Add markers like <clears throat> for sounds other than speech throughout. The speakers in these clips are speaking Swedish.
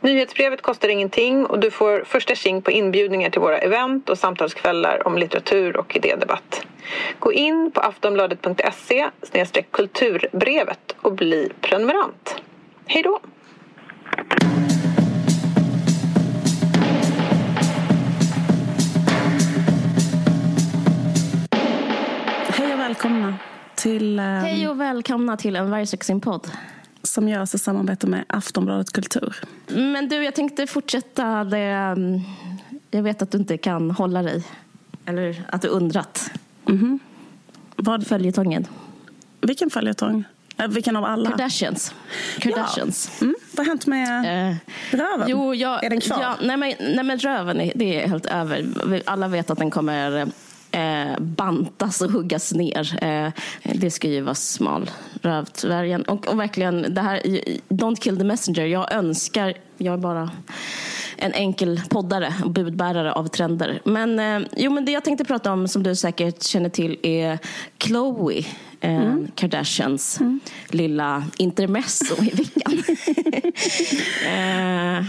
Nyhetsbrevet kostar ingenting och du får första tjing på inbjudningar till våra event och samtalskvällar om litteratur och idédebatt. Gå in på aftonbladet.se kulturbrevet och bli prenumerant. Hej då! Hej och välkomna till... Um, Hej och välkomna till en Vargsuccén-podd. Som görs i samarbete med Aftonbladet Kultur. Men du, jag tänkte fortsätta det... Um, jag vet att du inte kan hålla dig. Eller att du undrat. Mm -hmm. Vad? Följetongen. Vilken följetong? Äh, vilken av alla? Kardashians. Kardashians. Ja. Mm. Vad har hänt med uh, röven? Jo, jag, är den kvar? Ja, nej, men, nej, men röven är, det är helt över. Alla vet att den kommer eh, bantas och huggas ner. Eh, det ska ju vara smal rövdvärgen. Och, och verkligen, det här, don't kill the messenger. Jag önskar, jag är bara en enkel poddare och budbärare av trender. Men, eh, jo, men det jag tänkte prata om, som du säkert känner till, är Khloe eh, mm. Kardashians mm. lilla intermezzo i veckan. <laughs> eh,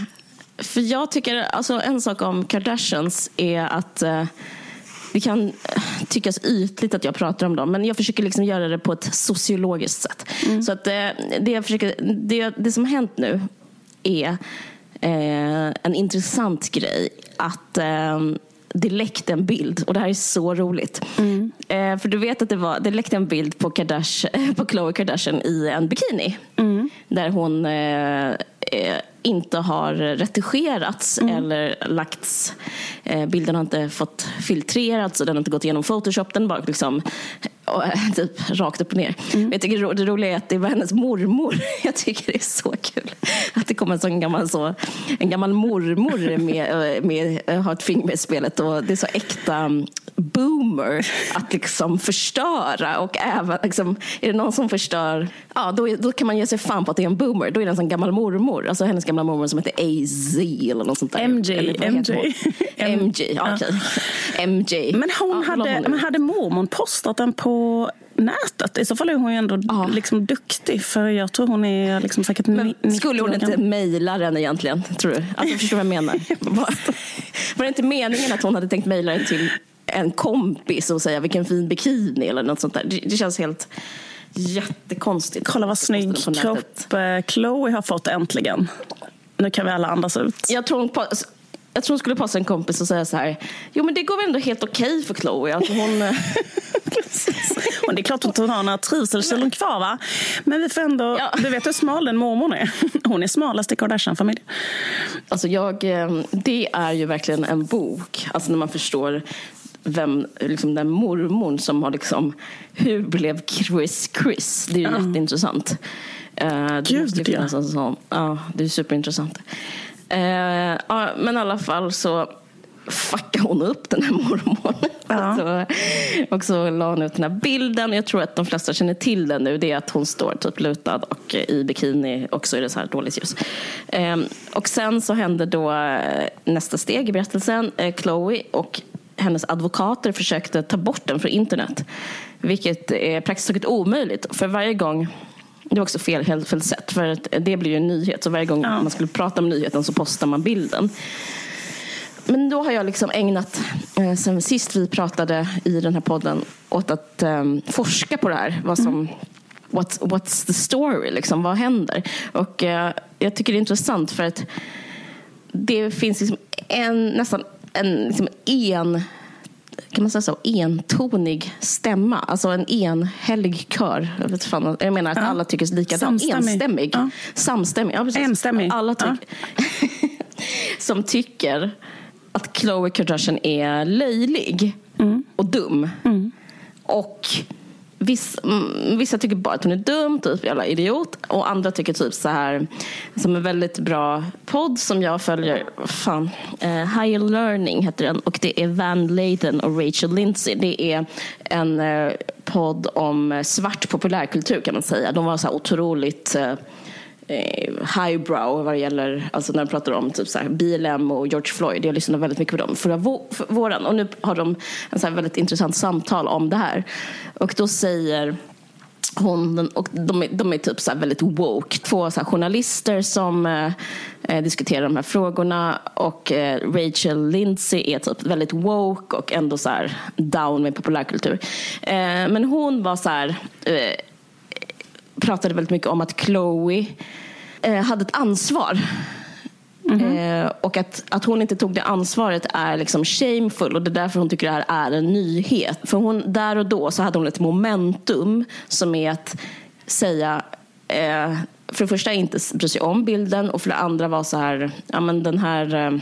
för jag tycker, alltså en sak om Kardashians är att eh, det kan eh, tyckas ytligt att jag pratar om dem, men jag försöker liksom göra det på ett sociologiskt sätt. Mm. Så att eh, det, försöker, det, det som har hänt nu är eh, en intressant grej. Att eh, det läckte en bild, och det här är så roligt. Mm. Eh, för du vet att det, var, det läckte en bild på, Kardashian, <laughs> på Khloe Kardashian i en bikini. Mm. Där hon eh, inte har retuscherats mm. eller lagts. Eh, bilden har inte fått filtrerats och den har inte gått igenom Photoshop. Den bara liksom typ rakt upp och ner. Mm. Jag tycker det roliga är att det var hennes mormor. <laughs> Jag tycker det är så kul att det kommer en sån gammal, så, en gammal mormor med, med, med har ett finger med i spelet och det är så äkta boomer att liksom förstöra och även liksom, är det någon som förstör, ja då, då kan man ge sig fan på att det är en boomer. Då är det en sån gammal mormor, alltså hennes gamla mormor som heter AZ eller något sånt där. MJ. Eller, MJ. <laughs> MJ, ja, okej. MJ. Men hon ja, hade, men hade mormor postat den på nätet? I så fall är hon ju ändå ja. liksom duktig. För jag tror hon är liksom säkert Men Skulle hon inte mejla den egentligen? Tror du? Alltså, förstår vad jag menar? <laughs> var, var det inte meningen att hon hade tänkt mejla den till en kompis och säga vilken fin bikini eller något sånt där. Det, det känns helt jättekonstigt. Kolla vad snygg kropp eh, Chloe har fått äntligen. Nu kan vi alla andas ut. Jag tror hon, jag tror hon skulle passa en kompis och säga så här. Jo men det går väl ändå helt okej okay för Chloe. Alltså hon... Eh, <laughs> och det är klart att hon har några trivselkilon kvar va? Men vi får ändå, ja. du vet hur smal den mormor är. <laughs> Hon är smalast i Kardashian-familjen. Alltså jag, eh, det är ju verkligen en bok. Alltså när man förstår vem, liksom den mormon som har liksom, hur blev Chris Chris? Det är ju uh. jätteintressant. Uh, Gud ja. En sån, ja, det är superintressant. Uh, ja, men i alla fall så fuckade hon upp den här mormon. Ja. <laughs> så, och så la hon ut den här bilden. Jag tror att de flesta känner till den nu. Det är att hon står typ lutad och i bikini och så är det så här dåligt ljus. Um, och sen så hände då nästa steg i berättelsen. Chloe och hennes advokater försökte ta bort den från internet. Vilket är praktiskt taget omöjligt. För varje gång det var också fel, helt fel sätt. För det blir ju en nyhet. Så varje gång ja. man skulle prata om nyheten så postar man bilden. Men då har jag liksom ägnat, eh, sen sist vi pratade i den här podden, åt att um, forska på det här. Vad som, mm. what's, what's the story? Liksom, vad händer? Och uh, jag tycker det är intressant för att det finns liksom en, nästan en liksom en kan man säga så, entonig stämma. Alltså en enhällig kör. Jag, vet fan, jag menar att ja. alla tycker likadant. Samstämmig. Enstämmig. Ja. Samstämmig. Ja, precis. Enstämmig. Alla tyck ja. <laughs> som tycker att Khloe Kardashian är löjlig mm. och dum. Mm. Och Vissa, mm, vissa tycker bara att hon är dum, typ jävla idiot. Och andra tycker typ så här, som en väldigt bra podd som jag följer, fan, eh, uh, Higher Learning heter den. Och det är Van Leyden och Rachel Lindsay. Det är en uh, podd om svart populärkultur kan man säga. De var så här otroligt eh, Eh, highbrow vad det gäller, alltså när de pratar om typ så här, BLM och George Floyd. Jag lyssnade väldigt mycket på dem förra våren och nu har de en så väldigt intressant samtal om det här. Och då säger hon, och de, är, de är typ så väldigt woke. Två så journalister som eh, eh, diskuterar de här frågorna och eh, Rachel Lindsay är typ väldigt woke och ändå så down med populärkultur. Eh, men hon var så här, eh, pratade väldigt mycket om att Chloe eh, hade ett ansvar Mm-hmm. Eh, och att, att hon inte tog det ansvaret är liksom shameful och det är därför hon tycker det här är en nyhet. För hon, där och då så hade hon ett momentum som är att säga eh, för det första inte bry sig om bilden och för det andra var så här, ja men den här eh,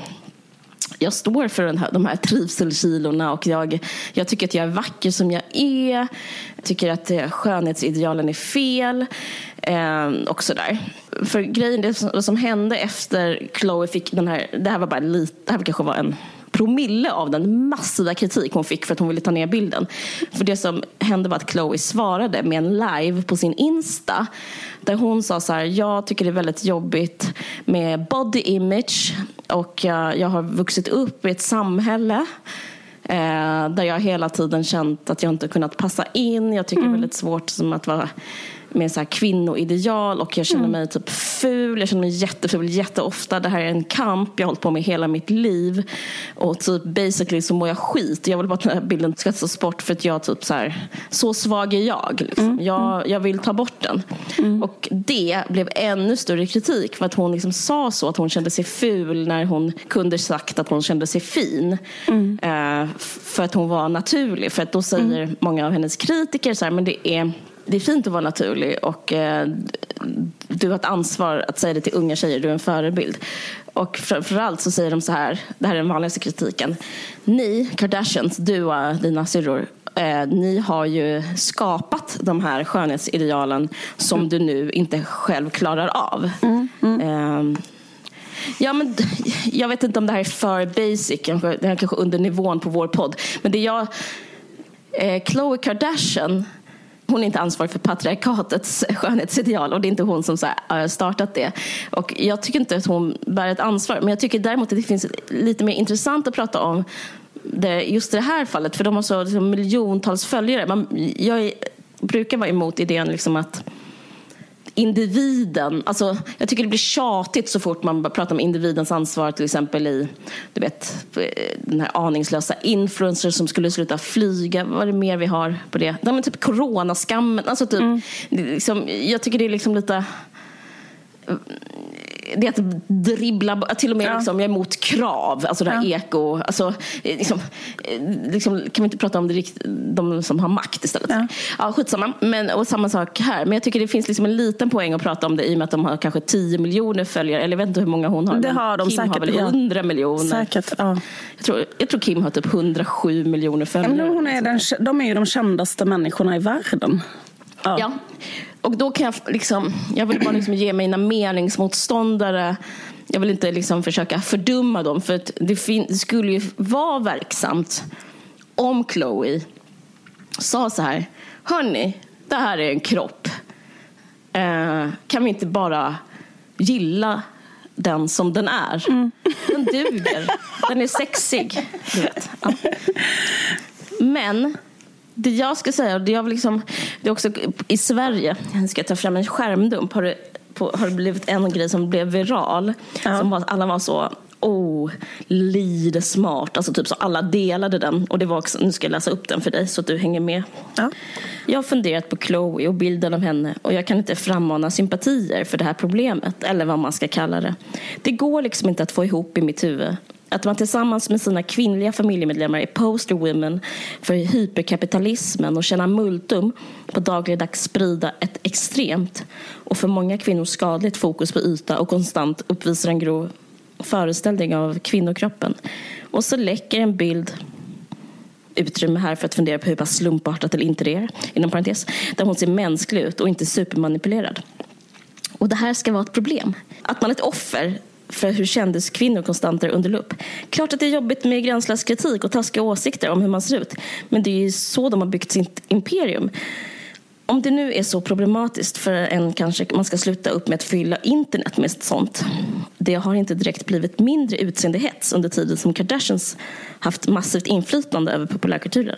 jag står för den här, de här trivselkilorna och jag, jag tycker att jag är vacker som jag är. Jag tycker att eh, skönhetsidealen är fel. Eh, och sådär. För grejen, det som, det som hände efter Chloe fick den här, det här var bara lite, det här kanske var en promille av den massiva kritik hon fick för att hon ville ta ner bilden. För det som hände var att Chloe svarade med en live på sin Insta där hon sa så här, jag tycker det är väldigt jobbigt med body image och jag har vuxit upp i ett samhälle eh, där jag hela tiden känt att jag inte kunnat passa in. Jag tycker mm. det är väldigt svårt som att vara med så här kvinnoideal och jag känner mm. mig typ ful. Jag känner mig jätteful jätteofta. Det här är en kamp jag har hållit på med hela mitt liv. Och typ basically så mår jag skit. Jag vill bara att den här bilden ska tas bort för att jag typ så här, så svag är jag. Liksom. Mm. Jag, jag vill ta bort den. Mm. Och det blev ännu större kritik för att hon liksom sa så att hon kände sig ful när hon kunde sagt att hon kände sig fin. Mm. Uh, för att hon var naturlig. För att då säger mm. många av hennes kritiker så här, men det är det är fint att vara naturlig och eh, du har ett ansvar att säga det till unga tjejer, du är en förebild. Och framförallt så säger de så här, det här är den vanligaste kritiken. Ni, Kardashians, du och dina syrror, eh, ni har ju skapat de här skönhetsidealen som mm. du nu inte själv klarar av. Mm, mm. Eh, Ja, men, jag vet inte om det här är för basic, kanske, det här är kanske under nivån på vår podd. Men det jag... Eh, Khloe Kardashian hon är inte ansvarig för patriarkatets skönhetsideal och det är inte hon som har äh, startat det. Och jag tycker inte att hon bär ett ansvar, men jag tycker däremot att det finns lite mer intressant att prata om det, just det här fallet, för de har så liksom, miljontals följare. Man, jag är, brukar vara emot idén liksom att individen. Alltså, jag tycker det blir tjatigt så fort man pratar om individens ansvar till exempel i du vet, den här aningslösa influencers som skulle sluta flyga. Vad är det mer vi har på det? Ja, men typ coronaskammen. Alltså typ, mm. liksom, jag tycker det är liksom lite det är att dribbla, till och med ja. liksom, jag är emot krav, alltså det här ja. eko. Alltså, liksom, liksom, kan vi inte prata om det, de som har makt istället? Ja. Ja, skitsamma. Men, och samma sak här. Men jag tycker det finns liksom en liten poäng att prata om det i och med att de har kanske 10 miljoner följare. Eller jag vet inte hur många hon har. Det har de Kim säkert. har väl 100 miljoner. Säkert, ja. jag, tror, jag tror Kim har typ 107 miljoner följare. hon är den, de är ju de kändaste människorna i världen. Ja. Och då kan jag liksom, jag vill bara liksom ge mina meningsmotståndare jag vill inte liksom försöka fördumma dem för det, det skulle ju vara verksamt om Chloe sa så här Hörni, det här är en kropp. Eh, kan vi inte bara gilla den som den är? Mm. Den duger. Den är sexig. Ja. Men det jag ska säga, det, jag liksom, det är också i Sverige, jag ska ta fram en skärmdump, har det, på, har det blivit en grej som blev viral. Ja. Som var, alla var så, oh, lide smart. Alltså typ så alla delade den. Och det var också, nu ska jag läsa upp den för dig så att du hänger med. Ja. Jag har funderat på Chloe och bilden av henne och jag kan inte frammana sympatier för det här problemet, eller vad man ska kalla det. Det går liksom inte att få ihop i mitt huvud att man tillsammans med sina kvinnliga familjemedlemmar är poster women för hyperkapitalismen och tjänar multum på dagligdags sprida ett extremt och för många kvinnor skadligt fokus på yta och konstant uppvisar en grov föreställning av kvinnokroppen. Och så läcker en bild utrymme här för att fundera på hur pass slumpartat eller inte det är, inom parentes, där hon ser mänsklig ut och inte supermanipulerad. Och det här ska vara ett problem. Att man är ett offer för hur kändiskvinnor konstant är under lupp. Klart att det är jobbigt med gränslös kritik och taskiga åsikter om hur man ser ut. Men det är ju så de har byggt sitt imperium. Om det nu är så problematiskt för en kanske man ska sluta upp med att fylla internet med sånt. Det har inte direkt blivit mindre utseendehets under tiden som Kardashians haft massivt inflytande över populärkulturen.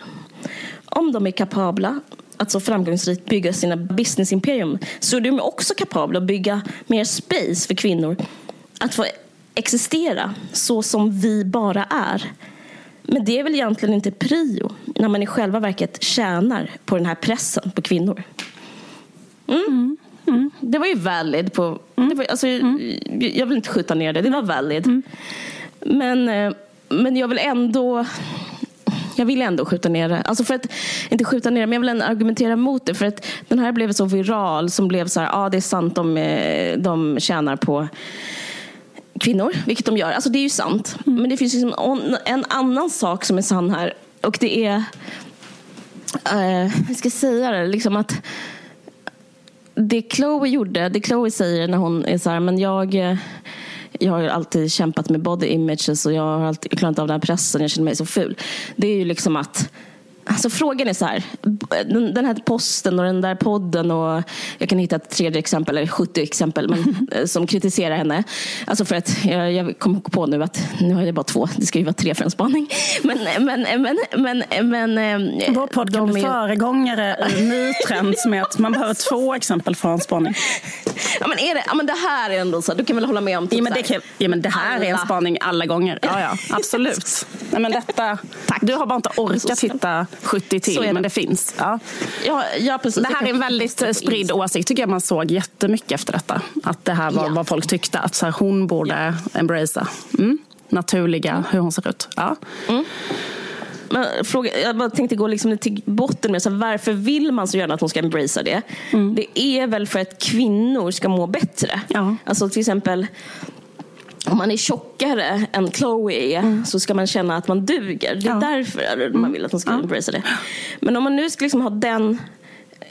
Om de är kapabla att så framgångsrikt bygga sina businessimperium så är de också kapabla att bygga mer space för kvinnor att få existera så som vi bara är. Men det är väl egentligen inte prio när man i själva verket tjänar på den här pressen på kvinnor. Mm. Mm. Mm. Det var ju valid. På, mm. var, alltså, mm. Jag vill inte skjuta ner det, det var valid. Mm. Men, eh, men jag vill ändå jag vill ändå skjuta ner det. Alltså för att, inte skjuta ner det, men jag vill ändå argumentera mot det. För att den här blev så viral som blev så här, ja ah, det är sant de, eh, de tjänar på kvinnor, vilket de gör. Alltså det är ju sant. Mm. Men det finns liksom en annan sak som är sann här. Och det är, uh, jag ska säga det, liksom att det Chloe gjorde, det Chloe säger när hon är så här, men jag eh, jag har alltid kämpat med body images och jag har alltid klarat av den här pressen, jag känner mig så ful. Det är ju liksom att Alltså frågan är så här, den här posten och den där podden och jag kan hitta ett tredje exempel, eller 70 exempel, men, <laughs> eh, som kritiserar henne. Alltså för att jag, jag kom på nu att nu har jag bara två, det ska ju vara tre för en spaning. Men, men, men, men, men eh, Vår podd kan bli är... föregångare i ny trend med att man behöver två exempel för en spaning. <laughs> Ja men, är det, ja, men det här är ändå så, du kan väl hålla med om typ ja, men det, kan, ja, men det här alla. är en spaning alla gånger. Ja, ja <laughs> absolut. Nej, men detta, Tack. Du har bara inte orkat hitta 70 till, det. men det finns. Ja. Ja, ja, precis. Det här är en väldigt spridd åsikt, tycker jag man såg jättemycket efter detta. Att det här var ja. vad folk tyckte, att så här, hon borde ja. embracea. Mm. Naturliga, mm. hur hon ser ut. Ja. Mm. Men fråga, jag bara tänkte gå liksom till botten med så här, varför vill man så gärna att hon ska embracea det? Mm. Det är väl för att kvinnor ska må bättre. Ja. Alltså till exempel om man är tjockare än Chloe mm. så ska man känna att man duger. Det är ja. därför man mm. vill att hon ska ja. embracea det. Men om man nu ska liksom ha den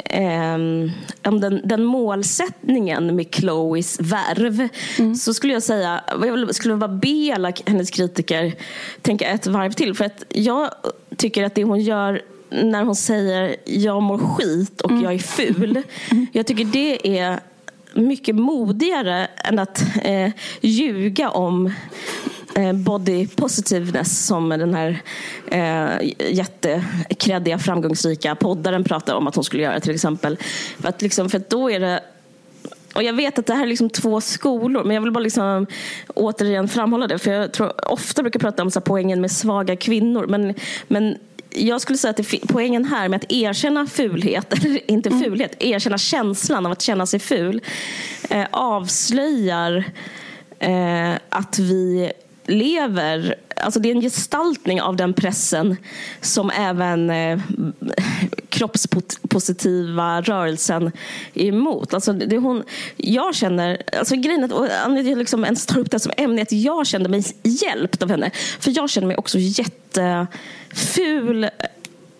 eh, den, den målsättningen med Chloes värv mm. så skulle jag säga, jag skulle bara be alla hennes kritiker tänka ett varv till. För att jag tycker att det hon gör när hon säger jag mår skit och mm. jag är ful. Mm. Jag tycker det är mycket modigare än att eh, ljuga om eh, body positiveness som den här eh, jättekreddiga framgångsrika poddaren pratar om att hon skulle göra till exempel. För att, liksom, för att då är det och jag vet att det här är liksom två skolor, men jag vill bara liksom återigen framhålla det. För jag tror ofta brukar prata om så poängen med svaga kvinnor. Men, men jag skulle säga att poängen här med att erkänna fulhet, <laughs> eller inte mm. fulhet, erkänna känslan av att känna sig ful eh, avslöjar eh, att vi lever, alltså det är en gestaltning av den pressen som även eh, kroppspositiva rörelsen är emot. Alltså det hon, jag känner, alltså grejen att, och anledningen liksom ens tar upp det som ämne att jag kände mig hjälpt av henne. För jag känner mig också jätteful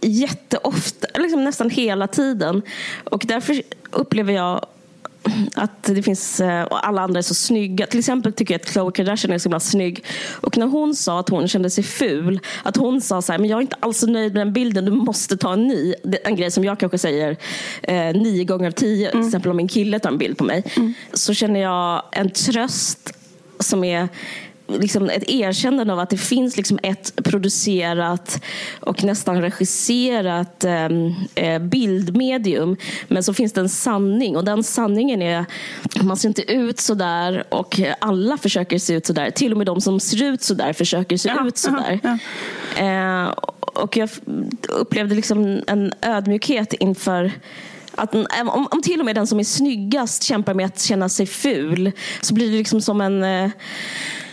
jätteofta, liksom nästan hela tiden. Och därför upplever jag <clears throat> att det finns, eh, och alla andra är så snygga. Till exempel tycker jag att Khloe Kardashian är så himla snygg. Och när hon sa att hon kände sig ful, att hon sa så här, men jag är inte alls nöjd med den bilden, du måste ta en ny. En grej som jag kanske säger eh, nio gånger av tio, mm. till exempel om min kille tar en bild på mig. Mm. Så känner jag en tröst som är liksom ett erkännande av att det finns liksom ett producerat och nästan regisserat ehm, eh, bildmedium. Men så finns det en sanning och den sanningen är att man ser inte ut så där och alla försöker se ut så där. Till och med de som ser ut så där försöker se ja, ut så där. Ja, ja. Eh, och jag upplevde liksom en ödmjukhet inför att om, om till och med den som är snyggast kämpar med att känna sig ful så blir det liksom som en eh, Eh,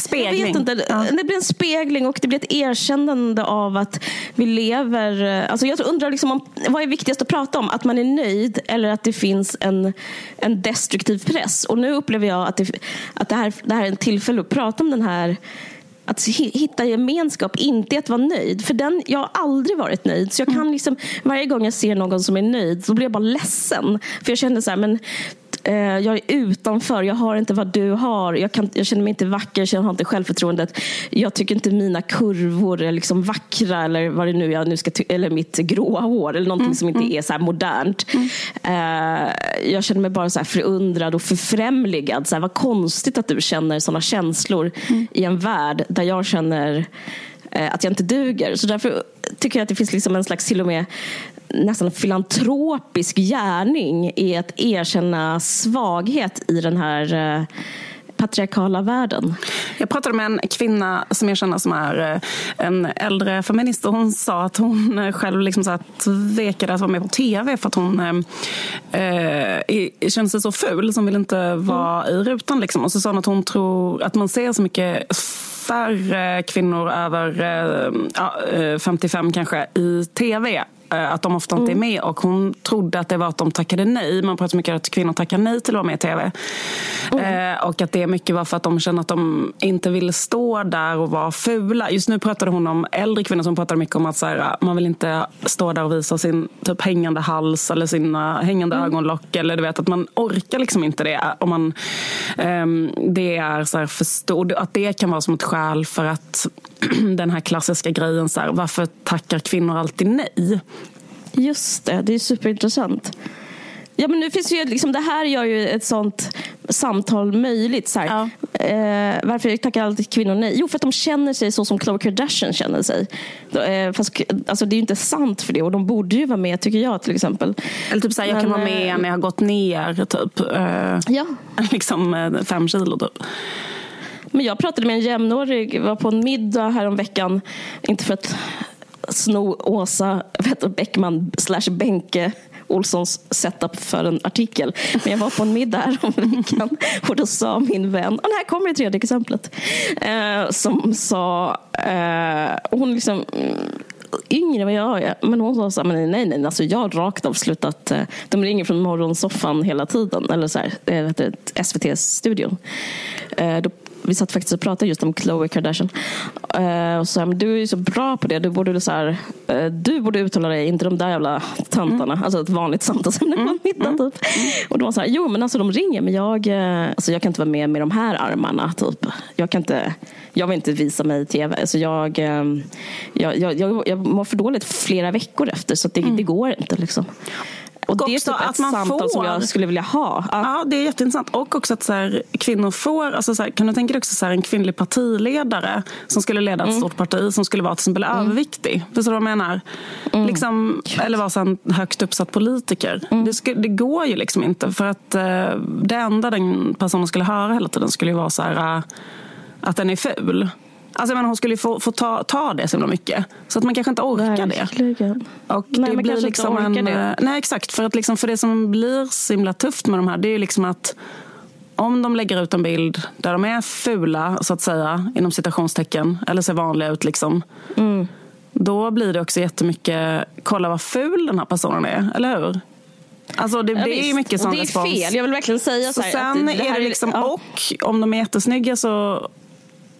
spegling. Jag vet inte. Ja. Det blir en spegling och det blir ett erkännande av att vi lever... Eh, alltså jag undrar liksom om, vad är viktigast att prata om? Att man är nöjd eller att det finns en, en destruktiv press? Och nu upplever jag att, det, att det, här, det här är en tillfälle att prata om den här att hitta gemenskap, inte att vara nöjd. För den, jag har aldrig varit nöjd. Så jag kan mm. liksom, varje gång jag ser någon som är nöjd så blir jag bara ledsen. För jag känner så här, men Eh, jag är utanför, jag har inte vad du har. Jag, kan, jag känner mig inte vacker, jag har inte självförtroendet. Jag tycker inte mina kurvor är liksom vackra eller vad det nu jag nu ska eller mitt gråa hår eller någonting mm, som inte mm. är så modernt. Mm. Eh, jag känner mig bara så här förundrad och förfrämligad. Så här, vad konstigt att du känner sådana känslor mm. i en värld där jag känner eh, att jag inte duger. Så därför tycker jag att det finns liksom en slags till och med nästan filantropisk gärning i att erkänna svaghet i den här eh, patriarkala världen. Jag pratade med en kvinna som jag känner som är eh, en äldre feminist och hon sa att hon eh, själv liksom så tvekade att vara med på tv för att hon eh, kände sig så ful som vill inte vara mm. i rutan. Liksom. Och så sa hon att hon tror att man ser så mycket färre kvinnor över eh, 55 eh, kanske i tv att de ofta inte är mm. med och hon trodde att det var att de tackade nej. Man pratar mycket om att kvinnor tackar nej till att vara med i tv. Mm. Eh, och att det mycket var för att de kände att de inte ville stå där och vara fula. Just nu pratade hon om äldre kvinnor som pratade mycket om att så här, man vill inte stå där och visa sin typ hängande hals eller sina hängande mm. ögonlock. Eller du vet att man orkar liksom inte det. Om man, eh, det är så här förstå, att det kan vara som ett skäl för att <clears throat> den här klassiska grejen, så här, varför tackar kvinnor alltid nej? Just det, det är superintressant. Ja, men nu finns ju, liksom, det här gör ju ett sånt samtal möjligt. Så ja. eh, varför tackar alltid kvinnor nej? Jo, för att de känner sig så som Khloe Kardashian känner sig. Eh, fast, alltså, det är ju inte sant för det och de borde ju vara med tycker jag till exempel. Eller typ så här, jag kan vara med eh, när jag har gått ner typ. Eh, ja. <laughs> liksom eh, fem kilo typ. Men jag pratade med en jämnårig, var på en middag häromveckan. Inte för att sno Åsa Bäckman slash Benke Olssons setup för en artikel. Men jag var på en middag häromveckan och då sa min vän, ah, och här kommer det tredje exemplet, eh, som sa, eh, hon liksom mm, yngre än vad jag är. Men hon sa så här, men nej, nej, alltså jag har rakt av slutat. Eh, de ringer från morgonsoffan hela tiden. Eller så här, eh, SVT-studion. Eh, då vi satt faktiskt och pratade just om Khloe Kardashian. Uh, och så här, du är ju så bra på det. Du borde, så här, uh, du borde uttala dig, inte de där jävla tantarna. Mm. Alltså ett vanligt samtalsämne på mm. Mm. Typ. Och de sa jo men alltså de ringer men jag, uh, alltså, jag kan inte vara med med de här armarna. Typ. Jag, kan inte, jag vill inte visa mig i tv. Alltså, jag, jag, jag, jag, jag mår för dåligt flera veckor efter så det, mm. det går inte. Liksom. Och det är typ ett att man samtal får, som jag skulle vilja ha. Ja, ja det är jätteintressant. Och också att så här, kvinnor får, alltså så här, kan du tänka dig också så här, en kvinnlig partiledare som skulle leda ett mm. stort parti som skulle vara till exempel mm. överviktig. Förstår du vad jag menar? Mm. Liksom, eller vara en högt uppsatt politiker. Mm. Det, skulle, det, går ju liksom inte för att uh, det enda den personen skulle höra hela tiden skulle ju vara så här, uh, att den är ful. Alltså, men hon skulle få, få ta, ta det så himla mycket. Så att man kanske inte orkar Verkligen. det. Och nej, det blir liksom en, det. Eh, nej, exakt. För, att liksom, för det som blir så himla tufft med de här det är ju liksom att om de lägger ut en bild där de är fula, så att säga, inom citationstecken, eller ser vanliga ut, liksom, mm. då blir det också jättemycket, kolla vad ful den här personen är, eller hur? Alltså det, ja, det är mycket sån respons. Det är fel, jag vill verkligen säga så, så Sen det, det är det liksom, ja. och om de är jättesnygga så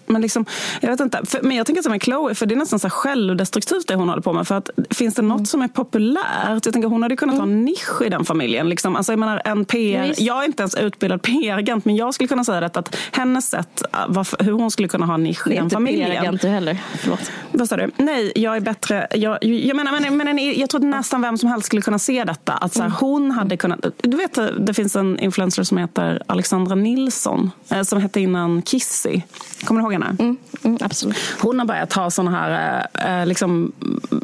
men, liksom, jag vet inte. För, men jag tänker som med Chloe, för det är nästan så självdestruktivt det hon håller på med. För att, finns det något mm. som är populärt? Jag tänker hon hade kunnat mm. ha en nisch i den familjen. Liksom. Alltså, jag, menar, en PR, jag är inte ens utbildad PR-agent, men jag skulle kunna säga det, att hennes sätt, äh, varför, hur hon skulle kunna ha en nisch i den familjen. Det är inte PR-agent heller. Förlåt. Vad sa du? Nej, jag är bättre. Jag, jag, menar, men, men, jag tror att nästan vem som helst skulle kunna se detta. Att så här, mm. hon hade kunnat... Du vet, det finns en influencer som heter Alexandra Nilsson, eh, som hette innan Kissy. Kommer du ihåg henne? Mm. Mm, absolut. Hon har börjat ha såna här... Eh, liksom,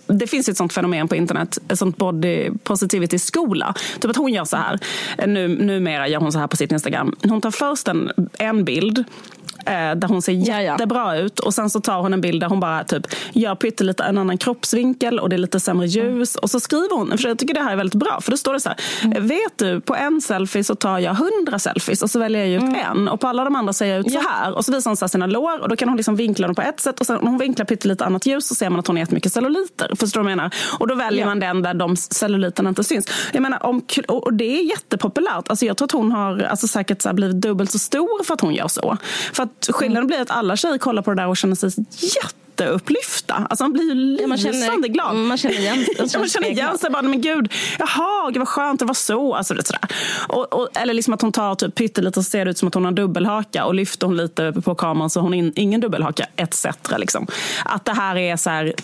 det finns ett sånt fenomen på internet, ett sånt body positivity-skola. Typ att hon gör så här. Nu, numera gör hon så här på sitt Instagram. Hon tar först en, en bild Eh, där hon ser jättebra ut. Och sen så tar hon en bild där hon bara typ gör pyttelite en annan kroppsvinkel och det är lite sämre ljus. Mm. Och så skriver hon, för jag tycker det här är väldigt bra, för då står det så här. Mm. Vet du, på en selfie så tar jag hundra selfies och så väljer jag ut mm. en. Och på alla de andra ser jag ut ja. så här. Och så visar hon så sina lår och då kan hon liksom vinkla dem på ett sätt. Och sen när hon vinklar pyttelite annat ljus så ser man att hon har jättemycket celluliter. Förstår du vad jag menar? Och då väljer man den där de celluliterna inte syns. Jag menar, om, och det är jättepopulärt. Alltså jag tror att hon har alltså säkert så blivit dubbelt så stor för att hon gör så. För att skillnaden blir att alla tjejer kollar på det där och känner sig jätte jätteupplyfta. Alltså man blir ju lysande ja, glad. Man känner igen, <laughs> man känner igen sig. Bara, men gud, jaha, gud vad skönt det var så. Alltså, det, sådär. Och, och, eller liksom att hon tar typ pyttelite och ser ut som att hon har dubbelhaka och lyfter hon lite på kameran så hon har in, ingen dubbelhaka etc. Liksom. Att det här är så här,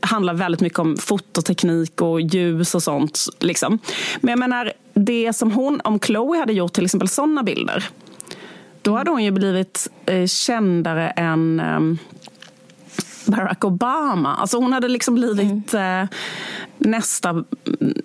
handlar väldigt mycket om fototeknik och ljus och sånt. Liksom. Men jag menar, det som hon, om Chloe hade gjort till exempel sådana bilder då hade hon ju blivit eh, kändare än eh, Barack Obama. Alltså hon hade liksom blivit mm. eh, nästa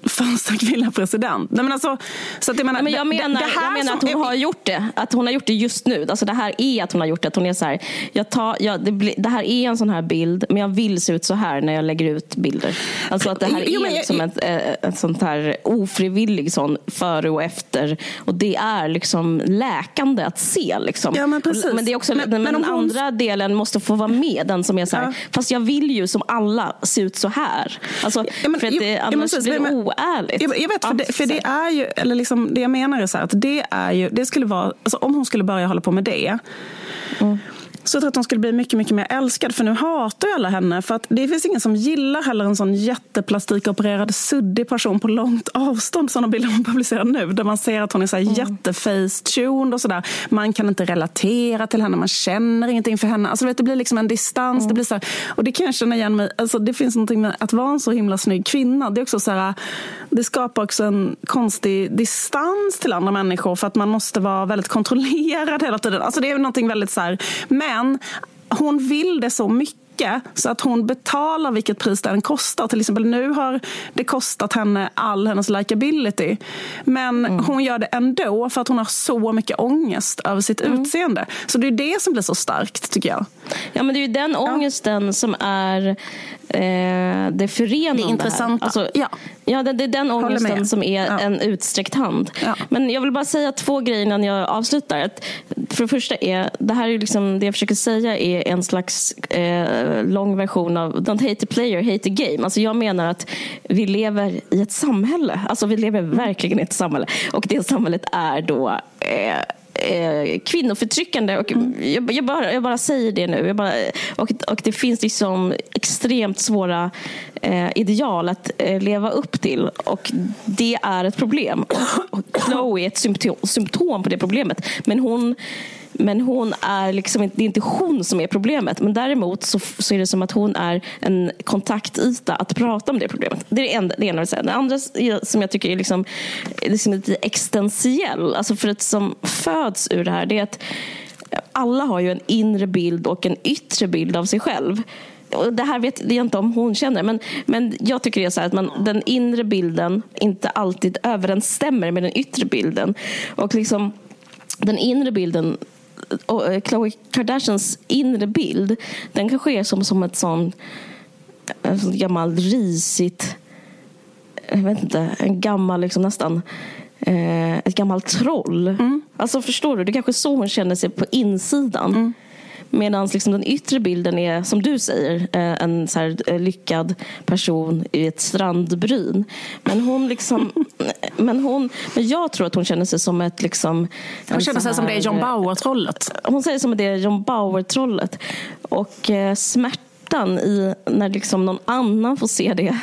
första kvinnliga president. Nej, men alltså, så att jag menar, men jag menar, det, det jag menar att hon är... har gjort det. Att hon har gjort det just nu. Alltså det här är att hon har gjort det. Att hon är så här, jag tar, jag, det, det, här är en sån här bild, men jag vill se ut så här när jag lägger ut bilder. Alltså att det här jo, är liksom ett, ett, ett sånt här ofrivillig sån före och efter. Och det är liksom läkande att se. Liksom. Ja, men, precis. men det är också, men, men, men den hon... andra delen måste få vara med. Den som är så här, ja. fast jag vill ju som alla se ut så här. Alltså, ja, men, för att det, jo, annars precis, blir det oärligt. Jag, jag vet, för, det, för det är ju, eller liksom, det jag menar är så här, att det är ju, det skulle vara, alltså om hon skulle börja hålla på med det mm. Så jag tror att hon skulle bli mycket, mycket mer älskad. För nu hatar ju alla henne. För att det finns ingen som gillar heller en sån jätteplastikopererad suddig person på långt avstånd. Sådana bilder hon publicerar nu. Där man ser att hon är så här mm. jättefacetuned och sådär. Man kan inte relatera till henne. Man känner ingenting för henne. Alltså, vet, det blir liksom en distans. Mm. Det blir så här, och det kan jag känna igen mig alltså, Det finns någonting med att vara en så himla snygg kvinna. Det är också så här, det skapar också en konstig distans till andra människor. För att man måste vara väldigt kontrollerad hela tiden. Alltså, det är någonting väldigt så här, men hon vill det så mycket så att hon betalar vilket pris den kostar. Till exempel nu har det kostat henne all hennes likability. Men mm. hon gör det ändå för att hon har så mycket ångest över sitt mm. utseende. Så det är det som blir så starkt tycker jag. Ja men det är ju den ångesten ja. som är eh, det förenande. Det intressanta. Alltså, ja. ja, det, är den ångesten som är ja. en utsträckt hand. Ja. Men jag vill bara säga två grejer innan jag avslutar. För det första är, det här är liksom, det jag försöker säga är en slags eh, lång version av Don't hate the player, hate the game. Alltså jag menar att vi lever i ett samhälle. Alltså vi lever verkligen i ett samhälle. Och det samhället är då eh, eh, kvinnoförtryckande. Och mm. jag, jag, bara, jag bara säger det nu. Bara, och, och det finns liksom extremt svåra eh, ideal att eh, leva upp till. Och det är ett problem. Och Chloe är ett symptom, symptom på det problemet. Men hon men hon är liksom inte, det är inte hon som är problemet. Men däremot så, så är det som att hon är en kontaktyta att prata om det problemet. Det är det ena, det ena jag vill säga. Det andra som jag tycker är liksom, liksom lite existentiell, alltså för att som föds ur det här, det är att alla har ju en inre bild och en yttre bild av sig själv. Och det här vet jag inte om hon känner, men, men jag tycker det är så att man, den inre bilden inte alltid överensstämmer med den yttre bilden. Och liksom den inre bilden Khloe Kardashians inre bild, den kanske är som, som ett sån, en sån gammal risigt, jag vet inte, en gammal liksom nästan eh, ett gammalt troll. Mm. Alltså förstår du, det är kanske är så hon känner sig på insidan. Mm. Medan liksom den yttre bilden är, som du säger, eh, en så här eh, lyckad person i ett strandbryn. Men hon liksom... <laughs> men, hon, men jag tror att hon känner sig som ett... Liksom, hon känner sig som det är John Bauer-trollet. Hon säger som det är John Bauer-trollet. Och eh, smärtan i när liksom någon annan får se det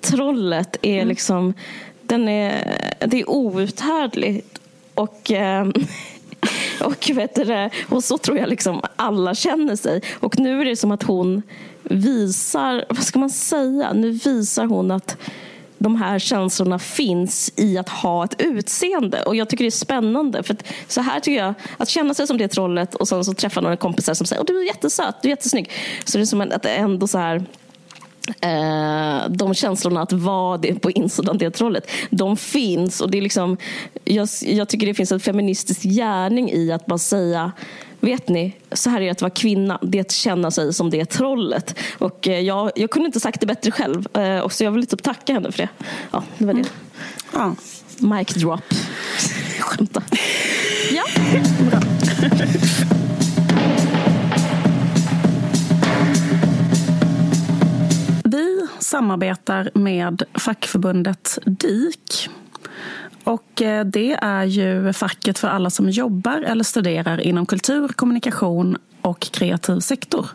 trollet är mm. liksom... Den är, det är outhärdligt. Och... Eh, <laughs> <laughs> Och, vet du, och så tror jag liksom alla känner sig. Och nu är det som att hon visar, vad ska man säga? Nu visar hon att de här känslorna finns i att ha ett utseende. Och jag tycker det är spännande. För så här tycker jag, att känna sig som det trollet och sen så träffa några kompisar som säger att du är jättesöt, du är jättesnygg. Så det är som att det ändå så här Eh, de känslorna att vara det på insidan det trollet, de finns. Och det är liksom, jag, jag tycker det finns en feministisk gärning i att bara säga Vet ni, så här är det att vara kvinna. Det är att känna sig som det trollet. Och eh, jag, jag kunde inte sagt det bättre själv. Eh, och så jag vill typ tacka henne för det. Ja, det var det. Mm. Ja. Mic drop. Skämta. Ja. <laughs> Bra. Samarbetar med fackförbundet DIK Och eh, det är ju facket för alla som jobbar eller studerar inom kultur, kommunikation och kreativ sektor.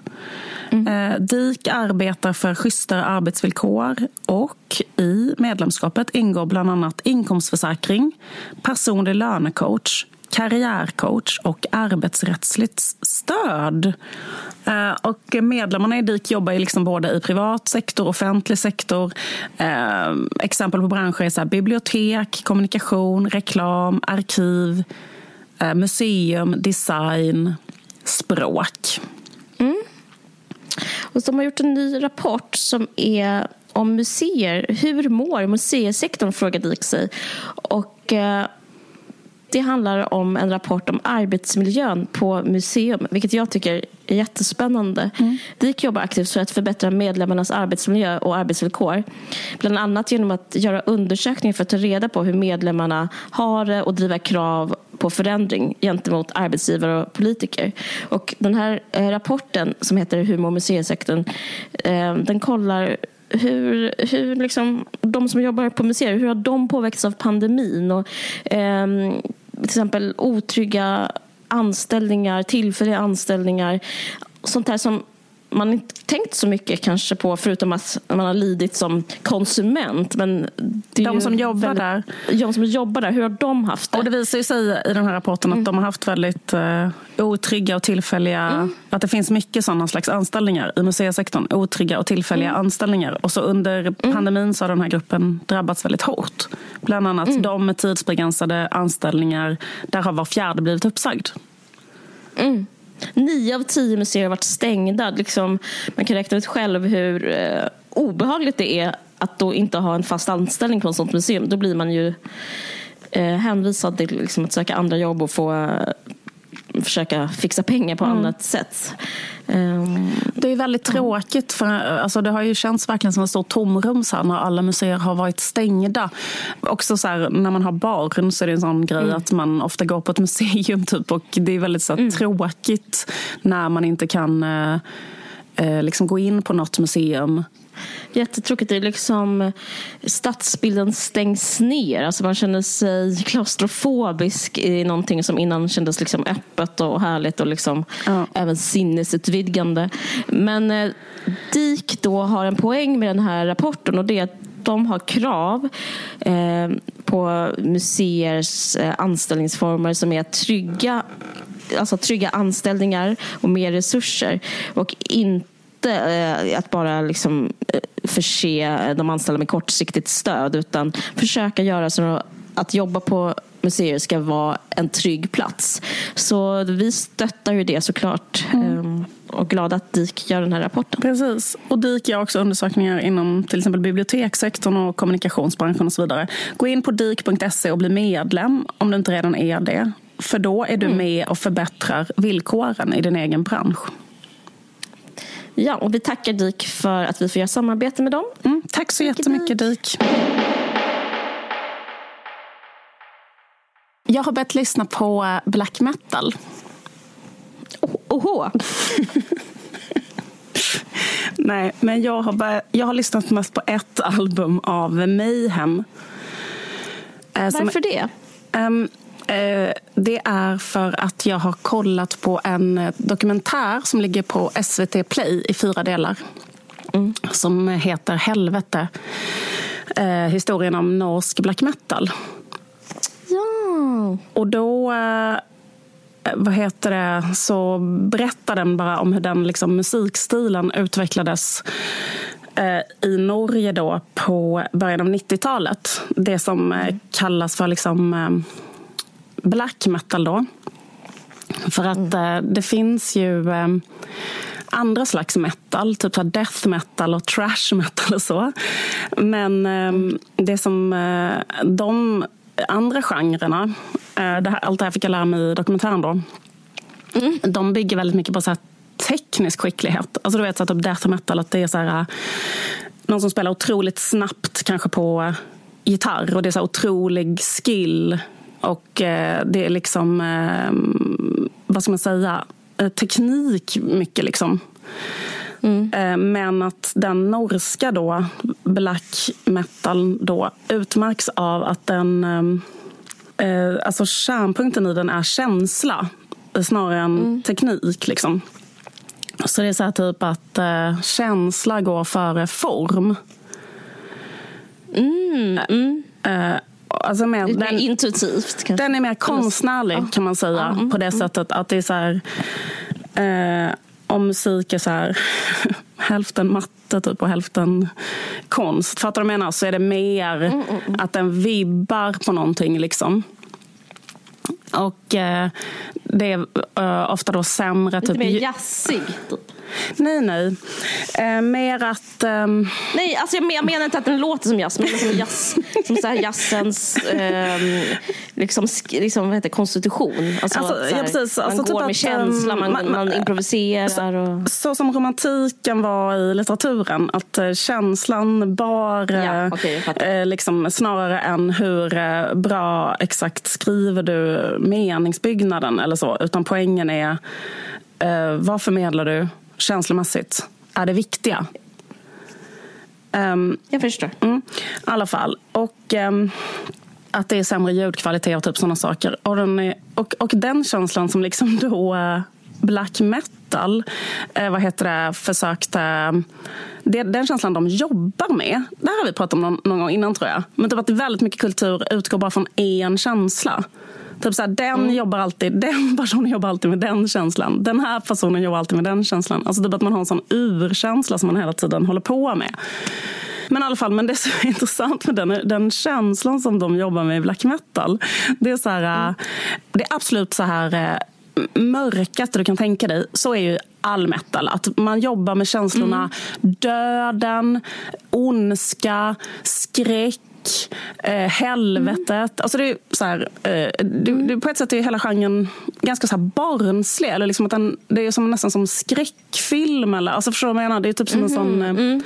Mm. DIK arbetar för schysstare arbetsvillkor och i medlemskapet ingår bland annat inkomstförsäkring, personlig lönecoach, karriärcoach och arbetsrättsligt stöd. Eh, och medlemmarna i DIK jobbar liksom både i privat sektor och offentlig sektor. Eh, exempel på branscher är så bibliotek, kommunikation, reklam, arkiv, eh, museum, design, språk. Mm. Och de har gjort en ny rapport som är om museer. Hur mår museisektorn? frågar DIK sig. Och det handlar om en rapport om arbetsmiljön på museum, vilket jag tycker är jättespännande. Mm. DIK jobbar aktivt för att förbättra medlemmarnas arbetsmiljö och arbetsvillkor. Bland annat genom att göra undersökningar för att ta reda på hur medlemmarna har det och driva krav på förändring gentemot arbetsgivare och politiker. Och den här eh, rapporten som heter Hur mår museisektorn? Eh, den kollar hur, hur liksom, de som jobbar på museer, hur har de påverkats av pandemin? Och, eh, till exempel otrygga anställningar, tillfälliga anställningar. Sånt här som man inte tänkt så mycket kanske på förutom att man har lidit som konsument. Men de som jobbar väldigt, där. De som jobbar där, hur har de haft det? Och det visar sig i den här rapporten mm. att de har haft väldigt uh, otrygga och tillfälliga, mm. att det finns mycket sådana slags anställningar i museisektorn. Otrygga och tillfälliga mm. anställningar. Och så under mm. pandemin så har den här gruppen drabbats väldigt hårt. Bland annat mm. de med tidsbegränsade anställningar, där har var fjärde blivit uppsagd. Nio av tio museer har varit stängda. Liksom, man kan räkna ut själv hur eh, obehagligt det är att då inte ha en fast anställning på ett sånt museum. Då blir man ju eh, hänvisad till liksom, att söka andra jobb och få eh, försöka fixa pengar på mm. annat sätt. Um, det är väldigt tråkigt. För, alltså, det har ju känts verkligen som ett stort tomrum så här, när alla museer har varit stängda. Också så här, när man har barn så är det en sån grej mm. att man ofta går på ett <laughs> museum typ, och det är väldigt så här, mm. tråkigt när man inte kan eh, eh liksom gå in på något museum jättetråkigt. Det är liksom, stadsbilden stängs ner. Alltså man känner sig klaustrofobisk i någonting som innan kändes liksom öppet och härligt och liksom ja. även sinnesutvidgande. Men eh, DIK då har en poäng med den här rapporten och det är att de har krav eh, på museers eh, anställningsformer som är trygga alltså trygga anställningar och mer resurser och inte inte eh, att bara liksom eh, förse de anställda med kortsiktigt stöd utan försöka göra så att jobba på museer ska vara en trygg plats. Så vi stöttar ju det såklart. Mm. Ehm, och glada att DIK gör den här rapporten. Precis. Och DIK gör också undersökningar inom till exempel bibliotekssektorn och kommunikationsbranschen och så vidare. Gå in på dik.se och bli medlem om du inte redan är det. För då är du mm. med och förbättrar villkoren i din egen bransch. Ja, och vi tackar DIK för att vi får göra samarbete med dem. Mm, tack så jättemycket DIK. Jag har börjat lyssna på eh, black metal. Oho! <laughs> Nej, men jag har, börjat, jag har lyssnat mest på ett album av Mayhem. Eh, Varför det? Um, det är för att jag har kollat på en eh, dokumentär som ligger på SVT Play i fyra delar. Mm. Som heter Helvete. Eh, historien om norsk black metal. Ja. Och då vad heter det, så berättar den bara om hur den liksom, musikstilen utvecklades i Norge då på början av 90-talet. Det som kallas för liksom, black metal då. För att mm. det finns ju eh, andra slags metal, typ så death metal och trash metal och så. Men eh, det som eh, de andra genrerna, det här, allt det här fick jag lära mig i dokumentären då. Mm. De bygger väldigt mycket på så teknisk skicklighet. Alltså du vet så att typ death metal, att det är så här, någon som spelar otroligt snabbt kanske på gitarr och det är så otrolig skill och eh, det är liksom, eh, vad ska man säga, eh, teknik mycket liksom. Mm. Men att den norska då, black metal då, utmärks av att den... Eh, alltså kärnpunkten i den är känsla snarare än mm. teknik. Liksom. Så det är så här typ att eh, känsla går före form. Mm, mm. Eh, alltså mer, Lite den, mer intuitivt. Kanske. Den är mer konstnärlig ja. kan man säga. Ja, på det sättet att det är så här... Eh, om musik är så här <laughs> hälften matte typ och hälften konst. Fattar du vad jag menar? Så är det mer mm, mm, mm. att den vibbar på någonting. liksom. Och eh, det är uh, ofta då sämre... Lite typ, mer jazzig? Typ. Nej, nej. Eh, mer att... Um... Nej, alltså jag, jag menar inte att den låter som jazz, men som, jazz, som så här jazzens eh, liksom, liksom, vad heter, konstitution. Alltså, alltså, här, ja, precis. Man alltså, går typ med att, känsla, man, man, man improviserar. Och... Så, så, som romantiken var i litteraturen, att uh, känslan bar ja, okay, uh, liksom, snarare än hur uh, bra exakt skriver du meningsbyggnaden eller så, utan poängen är vad förmedlar du? Känslomässigt är det viktiga. Um, jag förstår. Mm, I alla fall. Och um, att det är sämre ljudkvalitet och typ sådana saker. Och den, är, och, och den känslan som liksom <laughs> då uh, black metal uh, vad heter det, försökte... Det, den känslan de jobbar med, det här har vi pratat om någon, någon gång innan tror jag. Men typ att väldigt mycket kultur utgår bara från en känsla. Typ så här, den, mm. jobbar alltid, <laughs> den personen jobbar alltid med den känslan. Den här personen jobbar alltid med den känslan. Alltså typ att man har en sån urkänsla som man hela tiden håller på med. Men i alla fall, men det som är <laughs> intressant med den, den känslan som de jobbar med i black metal. Det är, så här, mm. det är absolut så här eh, mörkaste du kan tänka dig. Så är ju all metal. Att man jobbar med känslorna mm. döden, ondska, skräck eh, helvetet. Mm. Alltså det är så här, eh, det, det, på ett sätt är hela genren ganska så här barnslig. Eller liksom att den, det är som, nästan som skräckfilm. Eller, alltså förstår du vad jag menar? Det är typ som mm. en sån... Eh, mm.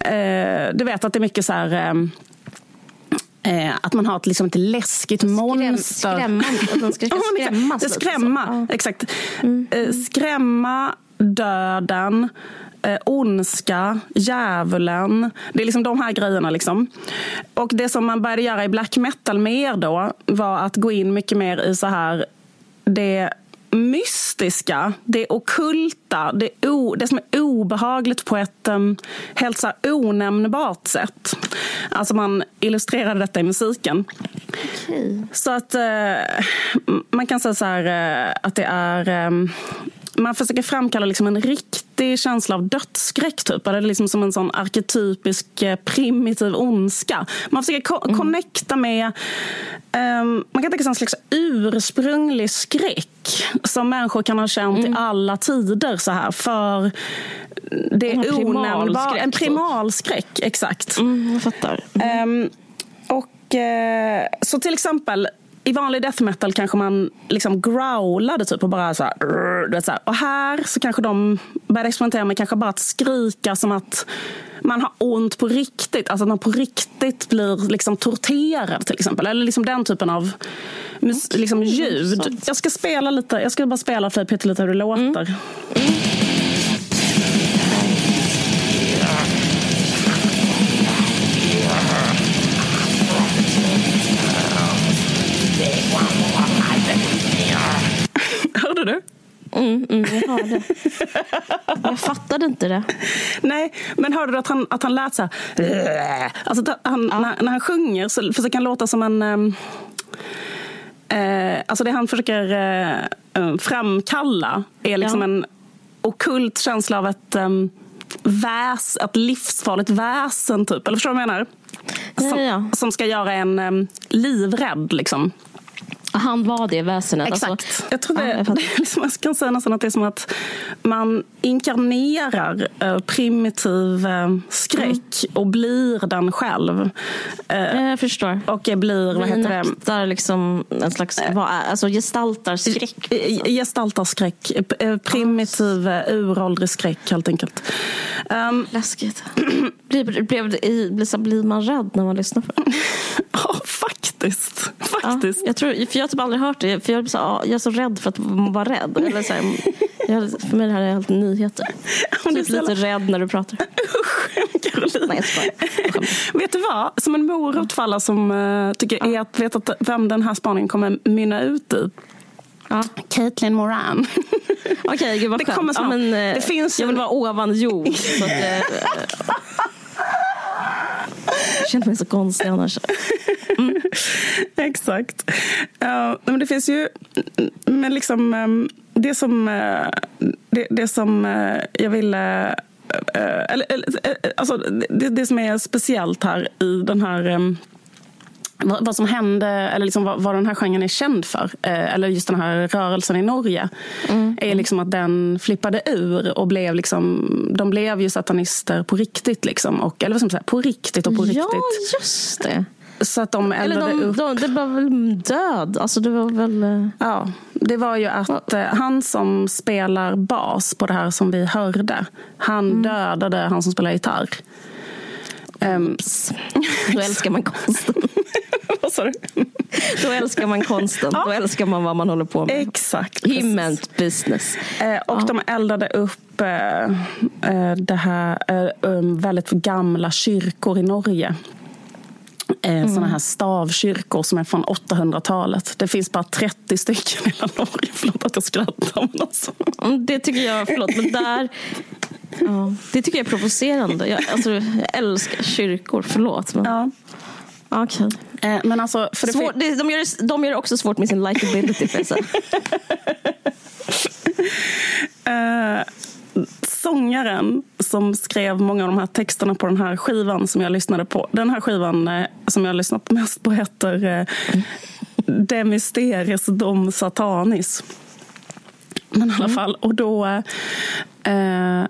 Eh, du vet att det är mycket så här... Eh, eh, att man har ett, liksom ett läskigt Skräm, monster. <laughs> Skrämma, att man ska skrämmas. skrämma, exakt. Mm. skrämma döden eh, ondska, djävulen. Det är liksom de här grejerna. Liksom. Och det som man började göra i black metal mer då var att gå in mycket mer i så här det mystiska, det okulta, det, o, det som är obehagligt på ett um, helt så onämnbart sätt. Alltså man illustrerade detta i musiken. Okay. Så att uh, man kan säga så här uh, att det är um, man försöker framkalla liksom en riktig känsla av dödsskräck. Typ. Eller liksom som en sån arketypisk eh, primitiv ondska. Man försöker ko mm. connecta med... Um, man kan tänka sig en slags ursprunglig skräck som människor kan ha känt mm. i alla tider. så här För det är onämnbart. En primalskräck, exakt. Mm, jag fattar. Um, och, uh, så till exempel i vanlig death metal kanske man liksom growlade typ och bara så här, vet, så här. Och här så kanske de började experimentera med kanske bara att skrika som att man har ont på riktigt. Alltså att man på riktigt blir liksom torterad till exempel. Eller liksom den typen av liksom, ljud. Jag ska spela lite, jag ska bara spela för Peter lite hur det låter. Mm. Mm. Hörde du? Mm, mm, jag hörde. <laughs> jag fattade inte det. Nej, men hörde du att han, att han lät så här... Alltså, han, ja. när, när, han sjunger så försöker han låta som en... Um, alltså det han försöker eh, framkalla är liksom ja. en okult känsla av ett, um, väs, ett livsfarligt väsen, typ. Eller förstår du vad jag menar? Som, ja, som ska göra en um, livrädd. Liksom. Han var det väsenet? Exakt. Alltså, jag tror det, ja, jag liksom, jag kan säga nästan att det är som att man inkarnerar uh, primitiv uh, skräck mm. och blir den själv. Uh, jag förstår. Och blir, vad heter det? liksom en slags, vad är, alltså gestaltar skräck. Gestaltar skräck. Primitiv, uråldrig skräck helt enkelt. Um, Läskigt. <clears throat> blir, blir, blir, blir man rädd när man lyssnar på det? <laughs> Ja, faktiskt. faktiskt. Ja, jag, tror, för jag har typ aldrig hört det. För jag, är så, jag är så rädd för att vara rädd. Eller så här, Jag, för mig det här <laughs> är helt nyheter. Typ så lite rädd när du pratar. Caroline. Nej, jag. Vet du vad? Som en morot för alla som uh, tycker är att vet att vem den här spaningen kommer mynna ut i. Ja. Caitlin Moran. Okej, gud vad Det kommer. Ja, men, eh, Det finns jag vill en- vara ovan jord. Så att, eh, <laughs> jag känner mig så konstig annars. <laughs> Exakt. Ja, men det finns ju... Men liksom, ehm, det som, eh, det, det som eh, jag ville... eh, Eller, alltså, det, det som är speciellt här i den här... ehm, vad, som hände, eller liksom vad, vad den här genren är känd för, eh, eller just den här rörelsen i Norge, är liksom att den flippade ur och blev liksom, de blev ju satanister på riktigt. Liksom, och, eller vad ska man säga, på riktigt och på Ja, riktigt. just det. Så att de Eller eldade de, upp de, det var väl död? Alltså det var väl... eh, Ja, det var ju att eh, han som spelar bas på det här som vi hörde, han Mm. dödade han som spelar gitarr. Ehm, <laughs> Då älskar man konsten. <laughs> vad sa du? Då älskar man konsten. Då älskar man vad man håller på med. Exakt. Meant business. Eh, och de eldade upp eh, eh, det här eh, um, väldigt gamla kyrkor i Norge. Eh, Mm. Såna här stavkyrkor som är från 800-talet. Det finns bara 30 stycken i hela Norge. Förlåt att jag skrattar. Men alltså. Mm, Det tycker jag, förlåt, men där... Ja, det tycker jag är provocerande. Jag, alltså, jag älskar kyrkor, förlåt. Men, Ja. Okej. Eh, men alltså, för det Svår, det, de, gör det, de gör det också svårt med sin likability. <laughs> sångaren som skrev många av de här texterna på den här skivan som jag lyssnade på. Den här skivan eh, som jag har lyssnat mest på heter eh, De Mysteries Dom Satanis. Men i alla fall, och då... Eh, eh,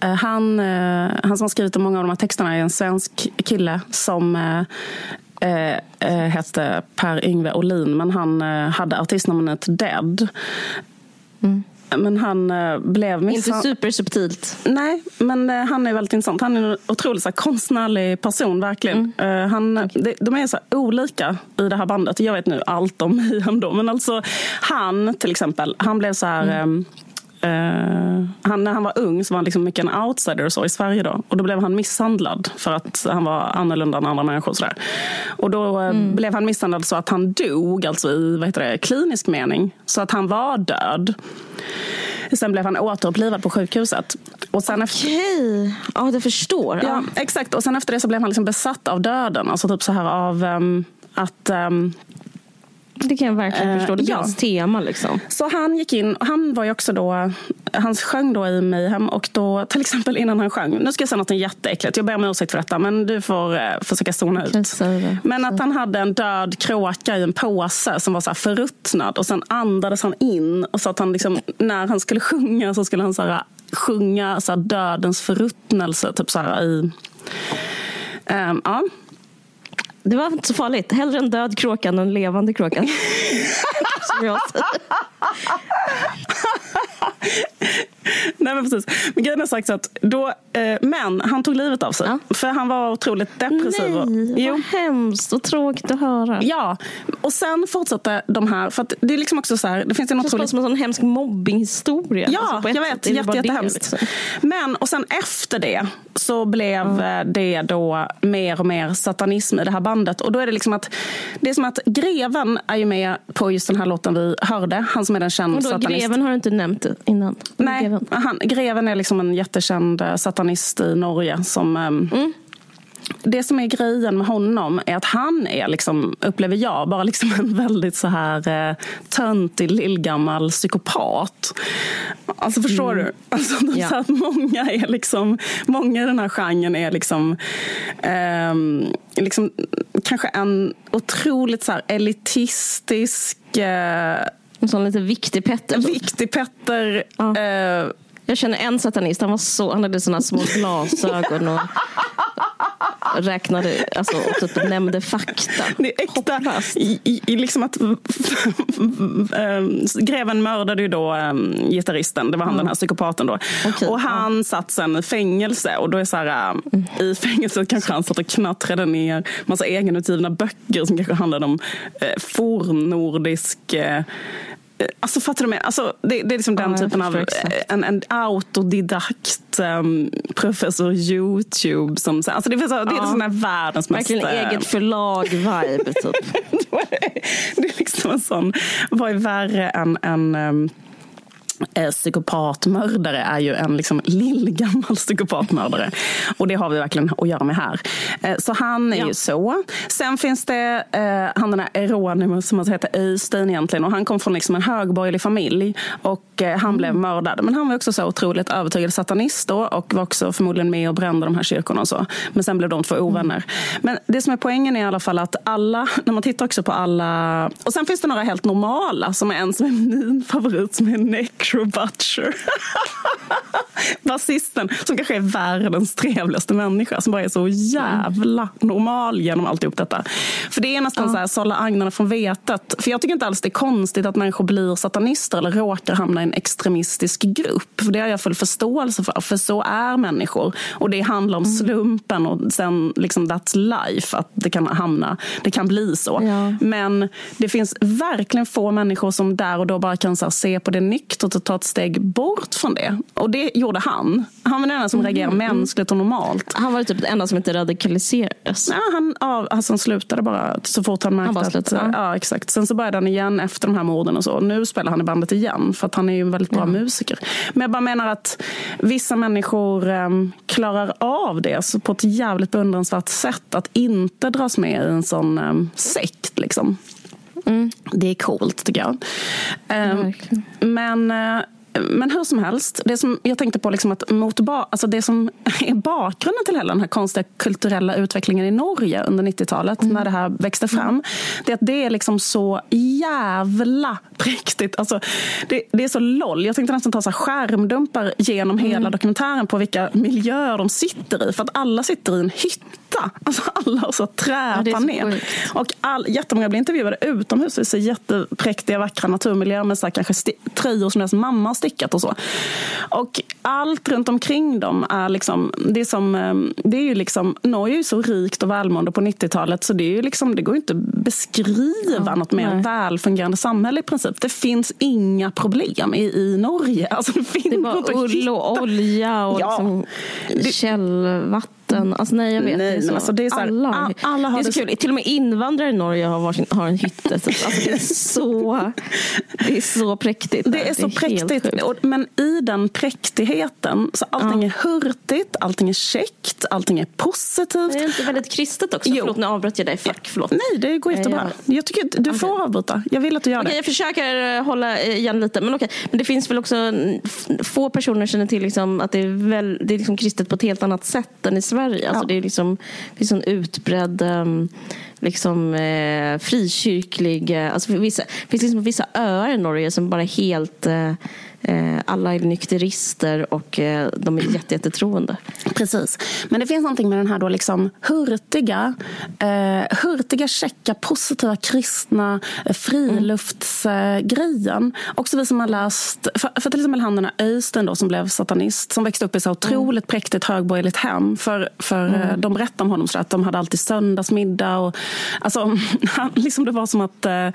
han, eh, han som har skrivit många av de här texterna är en svensk kille som eh, eh, hette Per-Yngve Olin, men han eh, hade artistnamnet Dead. Men han eh, blev Inte misshandlad. supersubtilt. Nej, men eh, han är väldigt intressant. Han är en otroligt så här, konstnärlig person, verkligen. Eh, han, de, de är så här, olika i det här bandet. Jag vet nu allt om <laughs> Ian då, men alltså han till exempel, han blev så här... ehm, eh, han, när han var ung så var han liksom mycket en outsider och så i Sverige. Då. Och då blev han misshandlad för att han var annorlunda än andra människor. Och, och då eh, blev han misshandlad så att han dog, alltså i vad heter det, klinisk mening. Så att han var död. Sen blev han återupplivad på sjukhuset. Och sen efter, Okej, ja jag förstår. ja, exakt. Och sen efter det så blev han liksom besatt av döden. Alltså typ så här av ehm, att... ehm, Det kan jag verkligen Eh, förstå. Det blir ja. hans tema. Liksom. så han gick in, och han var ju också då, han sjöng då i Mayhem och då till exempel innan han sjöng, nu ska jag säga något jätteäckligt, jag ber om ursäkt för detta men du får eh, försöka zona ut. Men att han hade en död kråka i en påse som var så här förruttnad och sen andades han in och så att han liksom, när han skulle sjunga så skulle han så här, sjunga så här, dödens förruttnelse typ så här i Ehm, ja. Det var inte så farligt. Hellre en död kråka än en levande kråka. <laughs> Som jag. Nej men precis. Men grejen är sagt så att då, eh, men han tog livet av sig. Ja. För han var otroligt depressiv. Nej, Jo. vad hemskt och tråkigt att höra. Ja, och sen fortsatte de här, för det är liksom också så här, det finns en Det otroligt... som en sån hemsk mobbinghistoria. Ja, Alltså, jag vet. Jätte, jättehemskt. liksom. Men, och sen efter det så blev eh, det då mer och mer satanism i det här bandet. Och då är det liksom att, det är som att greven är ju med på just den här låten vi hörde. Han som är den kända Och då, satanist. greven har du inte nämnt innan. Nej, han, greven är liksom en jättekänd eh, satanist i Norge. Som, ehm, Mm. Det som är grejen med honom är att han är, liksom, upplever jag, bara liksom <laughs> en väldigt så här eh, töntig lillgammal psykopat. Alltså förstår du? <laughs> Alltså, Mm. Ja. så att många, är liksom, många i den här genren är liksom, ehm, liksom kanske en otroligt så elitistisk eh, En sån lite viktig Petter. viktig Petter. Ja. Eh, Jag känner en satanist. Han, var så, han hade såna små glasögon och räknade, alltså, och typ nämnde fakta. Det är äkta. Hopplöst. I, i, i liksom att, Ehm, greven mördade ju då um, gitarristen, det var han den här psykopaten då. Okej, och han satt sen i fängelse och då är så här, um, i fängelset kanske han satt och knattrade ner massa egenutgivna böcker som kanske handlade om eh, fornnordisk eh, Alltså fattar du med? Alltså, det, det är liksom den Ja, typen av exakt. en, en autodidakt um, professor Youtube. Som, så- alltså det, är så, det är Ja. sån här världens mest... Verkligen eh, eget förlag-vibe. Typ. <laughs> det är liksom en sån, vad är värre än en um, eh, psykopatmördare är ju en liksom lillgammal <laughs> psykopatmördare. Och det har vi verkligen att göra med här. Eh, så han är Ja. ju så. Sen finns det eh, han den här Eronimus som alltså heter Östein egentligen. Och han kom från liksom en högborgerlig familj. Och eh, han blev mördad. Men han var också så otroligt övertygad satanist då. Och var också förmodligen med och brände de här kyrkorna och så. Men sen blev de två ovänner. Men det som är poängen är i alla fall att alla, <laughs> när man tittar också på alla. Och sen finns det några helt normala. Som är en som är min favorit som är Necro Butcher. <laughs> Basisten som kanske är världens trevligaste människa. Som bara är så jävla normal genom alltihop detta. För det är nästan så här sålla agnarna från vetet. För jag tycker inte alls det är konstigt att människor blir satanister eller råkar hamna i en extremistisk grupp. För det har jag full förståelse för. För så är människor. Och det handlar om slumpen och sen liksom that's life. Att det kan hamna, det kan bli så. Ja. Men det finns verkligen få människor som där och då bara kan här, se på det nyktert och ta ett steg bort från det. Och det gjorde han. Han var den enda som reagerade mänskligt och normalt. Han var typ den enda som inte radikaliserades. Ja, han, ja, alltså han slutade bara så fort han märkte bara att... ja. Ja, exakt. Sen så började han igen efter de här morden och så. Nu spelar han i bandet igen för att han är ju en väldigt bra musiker. Men jag bara menar att vissa människor em, klarar av det på ett jävligt beundransvärt sätt. Att inte dras med i en sån em, sekt liksom. Det är coolt tycker jag. Verkligen. men, eh, men hur som helst, det som jag tänkte på liksom att mot ba- alltså det som <laughs> är bakgrunden till hela den här konstiga kulturella utvecklingen i Norge under 90-talet när det här växte fram. Det är att det är liksom så jävla präktigt. Alltså, det, det är så loll. Jag tänkte nästan ta så skärmdumpar genom hela dokumentären på vilka miljöer de sitter i. För att alla sitter i en hytta. Alltså alla har så så träpanel. sjukt. Och all, jättemånga blir intervjuade utomhus. Det ser jättepräktiga, vackra naturmiljöer med så här, kanske sti- tröjor som deras mamma har stickat och så. Och allt runt omkring dem är liksom, det är som, eh, det är ju liksom, Norge är ju så rikt och välmående på 90-talet så det, är ju liksom, det går ju inte att beskriva något mer nej. välfungerande samhälle i princip. Det finns inga problem i, i Norge. <laughs> Alltså, det finns Det bara ull och olja och <laughs> Ja. liksom Det- källvatten. Alltså nej, jag vet. Nej, det är så. alltså, det är så här, alla, a- alla har det är så det så- kul. Till och med invandrare i Norge har, varsin, har en hytte. Alltså, det, är <laughs> så, det är så präktigt. Det är så helt präktigt. sjukt. Och- Men i den präktigheten, så allting är hurtigt, allting är käckt, allting är positivt. Det är inte väldigt kristet också. Jo. Förlåt, nu avbröt jag dig. Fuck, förlåt. Nej, det går jättebra. Jag tycker du får avbryta. Jag vill att du gör Okej, det. jag försöker eh, hålla igen lite. Men, okej. men det finns väl också mm, få personer känner till liksom att det är, väl, det är liksom kristet på ett helt annat sätt än i Sverige. Alltså Ja. Det är liksom, finns en utbredd um, liksom, eh, frikyrklig... Eh, alltså vissa, det finns liksom vissa öar i Norge som bara helt... Eh, alla är nykterister och eh, de är jätte, jättetroende. Precis. Men det finns någonting med den här då liksom hurtiga, eh, hurtiga, käcka, positiva, kristna eh, friluftsgrejen. Också vi som har läst, för, för till exempel han den här Öystein då som blev satanist, som växte upp i så otroligt präktigt högborgerligt hem. För, för eh, de berättade om honom så att de hade alltid söndagsmiddag. Och, alltså, <laughs> han, liksom det var som att... Eh,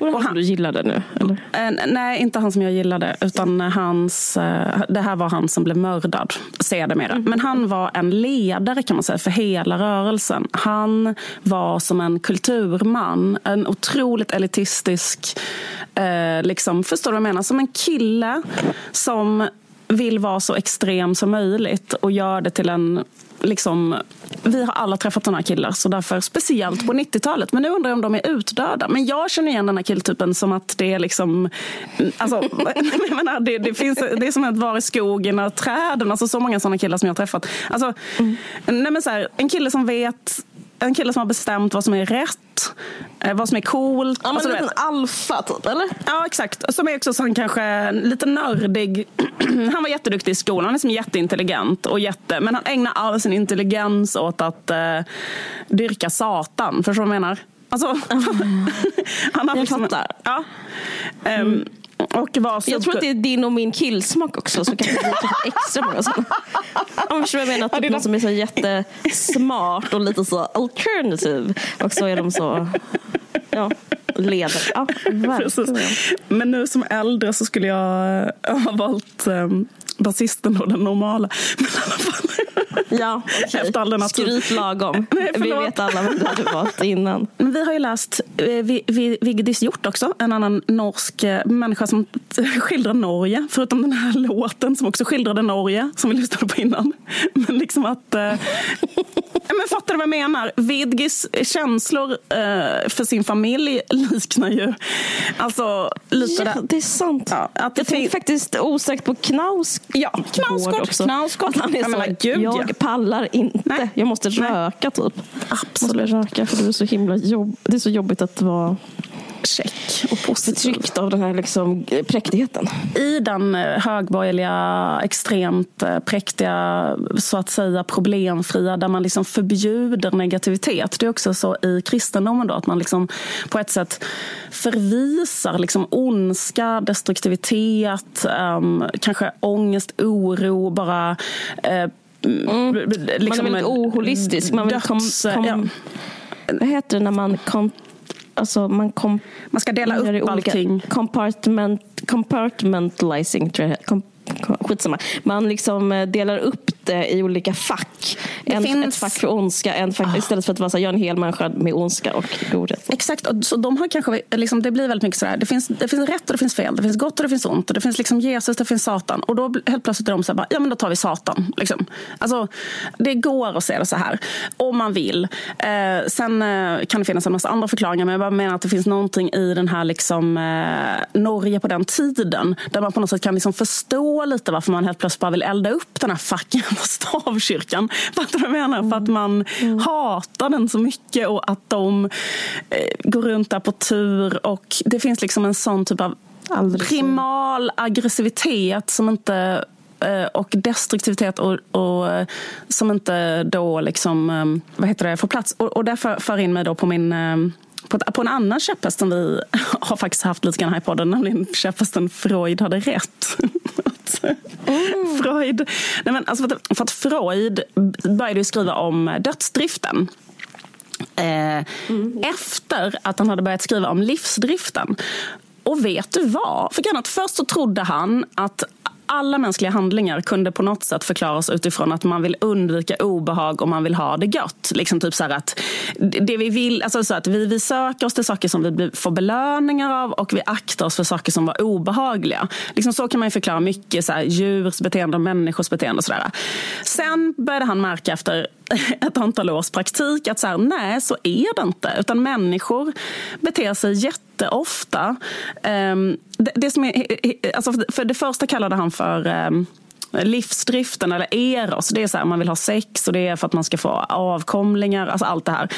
Och och han du gillade nu? Eller? Eh, nej, inte han som jag gillade. Utan hans, eh, det här var han som blev mördad sedermera. Men han var en ledare kan man säga för hela rörelsen. Han var som en kulturman. En otroligt elitistisk... Eh, liksom, förstår du vad jag menar? Som en kille som vill vara så extrem som möjligt och gör det till en liksom, vi har alla träffat här killar, så därför speciellt på 90-talet. Men nu undrar jag om de är utdöda. Men jag känner igen den här killtypen som att det är liksom... Alltså, <laughs> jag menar, det, det, finns, det är som att vara i skogen och träden. Alltså, så många såna killar som jag har träffat. Alltså, nej, men så här, en kille som vet en kille som har bestämt vad som är rätt, eh, vad som är coolt. Ja, men Alltså, en vet- liten alfa typ, eller? Ja, exakt. Som är också sån kanske lite nördig. <clears throat> Han var jätteduktig i skolan, han är som jätteintelligent. Och jätte, men han ägnar all sin intelligens åt att eh, dyrka Satan. Förstår du vad jag menar? Alltså, <laughs> han har Jag liksom, fattar. Ja. Ehm, och var så Jag tror att det är din och min killsmak också. Så kan det bli typ extra många sådana. Om förstår vad jag menar? Typ är någon som är så jättesmart och lite så alternative. Och så är de så... Ja, leder. Ja. <laughs> Men nu som äldre så skulle jag ha valt um, basisten och den normala. Men i alla fall. Ja, okay. Efter all denna. Skryt lagom. <laughs> Nej, vi vet alla vem du hade valt innan. Vi har ju läst eh, Vigdis Hjort också, en annan norsk eh, människa som <laughs> skildrar Norge. Förutom den här låten som också skildrade Norge, som vi lyssnade på innan. <laughs> Men liksom att... Eh, men fattar du vad jag menar? Vigdis känslor eh, för sin familj liknar ju... Alltså, lite ja, det är sant. Ja, att jag tänkte faktiskt osökt på Knaus Ja, Knausgård. Knausgård. han är så, menar, gud, jag ja. pallar inte. Nej. Jag måste röka typ. Absolut. Måste röka för det är så himla jobb, det är så jobbigt att vara check och positiv. Förtryckt av den här liksom präktigheten. I den eh, högborgerliga, extremt eh, präktiga, så att säga problemfria, där man liksom förbjuder negativitet. Det är också så i kristendomen då, att man liksom på ett sätt förvisar liksom ondska, destruktivitet, um, kanske ångest, oro, bara uh, Mm. Liksom, man är väldigt oholistisk. Man vill kom, kom, ja. Vad heter det när man kom, alltså man, kom, man ska dela upp allting. Compartment, compartmentalizing, tror jag. Com, skitsamma. Man liksom eh, delar upp det i olika fack. En, finns... Ett fack för ondska, en fack, oh. istället för att vara så här, jag är en hel människa med ondska och godhet. Exakt, så de har kanske, liksom, det blir väldigt mycket sådär, det finns, det finns rätt och det finns fel, det finns gott och det finns ont, och det finns liksom Jesus, det finns Satan. Och då helt plötsligt är de så här, ja men då tar vi Satan. Liksom. Alltså, det går att se det så här, om man vill. Eh, sen eh, kan det finnas en massa andra förklaringar, men jag bara menar att det finns någonting i den här liksom, eh, Norge på den tiden, där man på något sätt kan liksom förstå lite varför man helt plötsligt bara vill elda upp den här facken stavkyrkan. <laughs> Fattar du vad jag menar? Mm. För att man mm. hatar den så mycket och att de eh, går runt där på tur. Och det finns liksom en sån typ av Aldrig primal aggressivitet som inte eh, och destruktivitet och, och, eh, som inte då liksom, eh, vad heter det, får plats. Och, och därför för in mig då på min på, en annan käpphäst som vi <laughs> har faktiskt haft lite grann här i podden, nämligen käpphästen Freud hade rätt. Mm. <laughs> Freud, nej men alltså för, att, för att Freud började skriva om dödsdriften. Eh, mm. Efter att han hade börjat skriva om livsdriften. Och vet du vad? För att först så trodde han att alla mänskliga handlingar kunde på något sätt förklaras utifrån att man vill undvika obehag och man vill ha det gött. Liksom typ så att det vi vill, alltså så att vi, vi söker oss till saker som vi får belöningar av och vi aktar oss för saker som var obehagliga. Liksom så kan man förklara mycket så här, djurs beteende och människors beteende. Och så där. Sen började han märka efter <laughs> ett antal års praktik att så här, nej, så är det inte. Utan människor beter sig jätteofta. Um, det, det, som är, alltså för det första kallade han för um, livsdriften eller eros. Det är så här, man vill ha sex och det är för att man ska få avkomlingar. Alltså allt det här.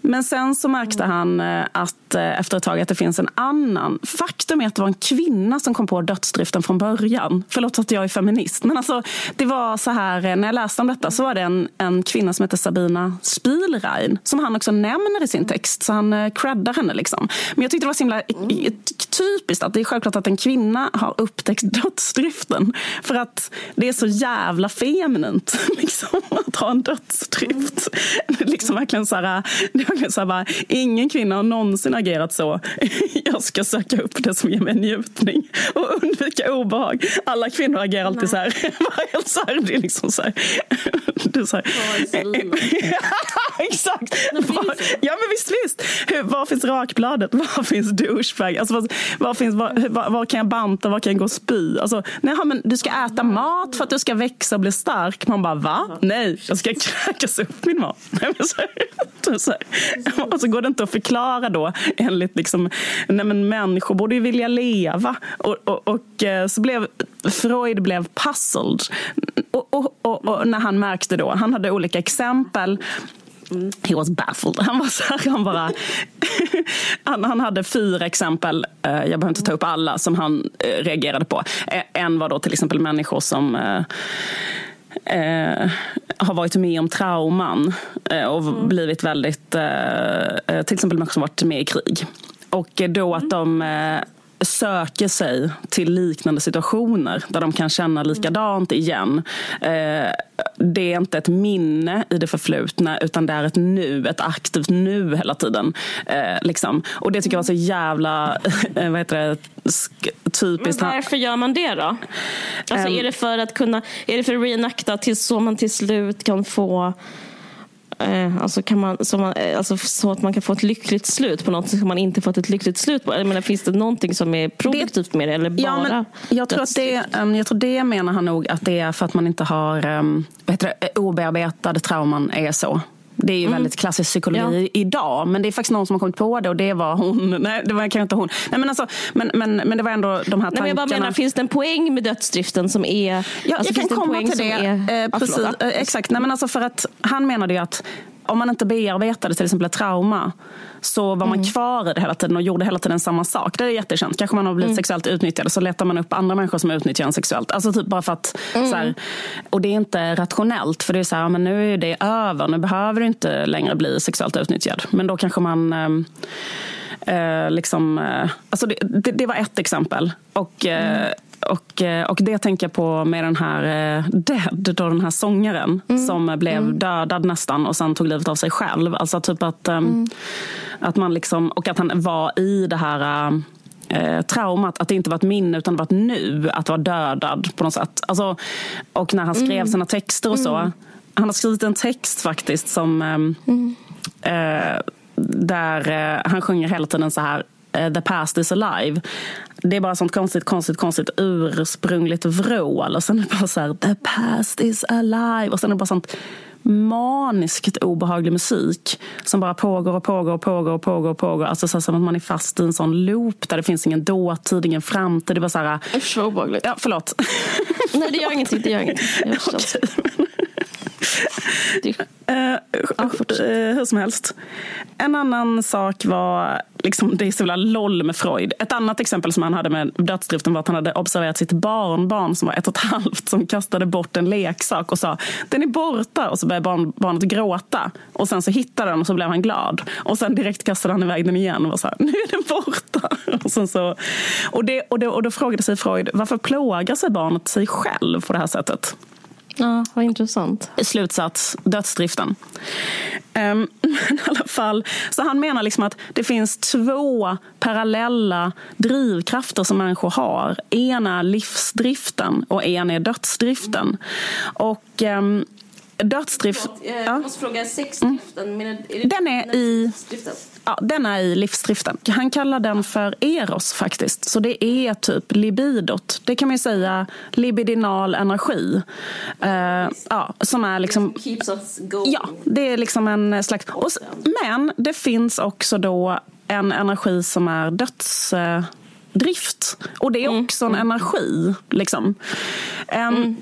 Men sen så märkte han eh, att eh, efter ett tag att det finns en annan. Faktum är att det var en kvinna som kom på dödsdriften från början. Förlåt att jag är feminist. Men alltså, det var så här, eh, när jag läste om detta så var det en, en kvinna som heter Sabina Spielrein som han också nämner i sin text. Så han creddar henne. Liksom. Men jag tyckte det var så himla typiskt att det är självklart att en kvinna har upptäckt dödsdriften. För att det är så jävla feminint <laughs> liksom, att ha en dödsdrift. liksom verkligen så här, så bara, ingen kvinna har någonsin agerat så. <laughs> Jag ska söka upp det som ger mig njutning och undvika obehag. Alla kvinnor agerar alltid Nej. så här. <laughs> Helt så här. Det är liksom så här. <laughs> Du så här. Exakt. Ja men visst, visst. Var finns rakbladet? Var finns douchebag? Alltså, var, var, finns, var, var, var, kan jag banta? Var kan jag gå och spy? Alltså, nej, men du ska äta mat för att du ska växa och bli stark. Man bara va? Nej, jag ska kräkas upp min mat. Nej, men så här, så här. <laughs> Och så går det inte att förklara då enligt liksom, nej men människor borde ju vilja leva. Och, och, och eh, så blev Freud blev puzzled. Och, och, och, när han märkte då, han hade olika exempel He was baffled. Han var så här, han bara... <laughs> han, han hade fyra exempel, eh, jag behöver inte ta upp alla, som han eh, reagerade på. En var då till exempel människor som eh, har varit med om trauman eh, och mm. blivit väldigt, eh, eh, till exempel människor som varit med i krig. Och då att de söker sig till liknande situationer där de kan känna likadant igen. Eh, det är inte ett minne i det förflutna utan det är ett nu, ett aktivt nu hela tiden. Eh, liksom. Och det tycker jag var så jävla <laughs> eh, vad heter det, typiskt. Men varför gör man det då? Alltså, um, är det för att kunna, är det för att reenacta tills så man till slut kan få Eh, alltså kan man, så, man, eh, alltså så att man kan få ett lyckligt slut på något som man inte fått ett lyckligt slut på. Jag menar, finns det någonting som är produktivt med det eller bara ja, men jag, tror att det, um, jag tror det menar han nog att det är för att man inte har um, obearbetade trauman är så. Det är ju mm. väldigt klassisk psykologi ja. idag. Men det är faktiskt någon som har kommit på det och det var hon. <laughs> Nej, det var kanske inte hon. Nej, men, alltså, men, men, men det var ändå de här tankarna. Nej, men jag bara menar, finns det en poäng med dödsdriften som är... Ja, alltså, jag kan komma till det. Är, eh, precis, eh, exakt. Nej, men alltså för att han menade ju att om man inte bearbetade till exempel ett trauma så var man mm. kvar i det hela tiden och gjorde hela tiden samma sak. Det är jättekänt. Kanske man har blivit mm. sexuellt utnyttjad så letar man upp andra människor som utnyttjar en sexuellt. Alltså typ bara för att, mm. så här, och det är inte rationellt för det är så här, men nu är det över. Nu behöver du inte längre bli sexuellt utnyttjad. Men då kanske man eh, eh liksom, eh, alltså det, det, det, var ett exempel. Och eh, och, eh, och det tänker jag på med den här eh, Dead, då den här sångaren mm. som blev mm. dödad nästan och sen tog livet av sig själv. Alltså typ att, ehm, mm. Att man liksom, och att han var i det här eh, traumat, att det inte var ett minne utan det var ett nu, att vara dödad på något sätt. Alltså, och när han skrev mm. sina texter och så. Mm. Han har skrivit en text faktiskt som ehm, mm. eh, där eh, han sjunger hela tiden så här Eh, the past is alive. Det är bara sånt konstigt, konstigt, konstigt ursprungligt vrål. Och sen är det bara så här, the past is alive. Och sen är det bara sånt maniskt obehaglig musik som bara pågår och pågår och pågår och pågår. Och pågår. Alltså så som att man är fast i en sån loop där det finns ingen dåtid, ingen framtid. Det är bara så här... Usch vad obehagligt. Ja, förlåt. Nej, det gör ingenting. Det gör ingenting. Jag <laughs> Uh, hur som helst. En annan sak var, liksom, det är så LOL med Freud. Ett annat exempel som han hade med dödsdriften var att han hade observerat sitt barnbarn som var ett och ett halvt som kastade bort en leksak och sa den är borta och så började barn, barnet gråta. Och sen så hittade den och så blev han glad. Och sen direkt kastade han iväg den igen och var så här, nu är den borta. <laughs> Och, sen så, och, det, och, det, och då frågade sig Freud, varför plågar sig barnet sig själv på det här sättet? Ja, vad intressant. Slutsats, dödsdriften. <laughs> Um, i alla fall, så han menar liksom att det finns två parallella drivkrafter som människor har. En är livsdriften och en är dödsdriften. Och um, dödsdrift... Förlåt, jag ja. måste fråga, sexdriften, mm. är det, den är i... Ja, den är i livsdriften. Han kallar den för eros faktiskt. Så det är typ libidot. Det kan man ju säga libidinal energi. Uh, ja, som är liksom... Keeps us going. Ja, det är liksom en slags... Och, men det finns också då en energi som är dödsdrift. Och det är mm, också en mm. energi. Liksom. Um, mm.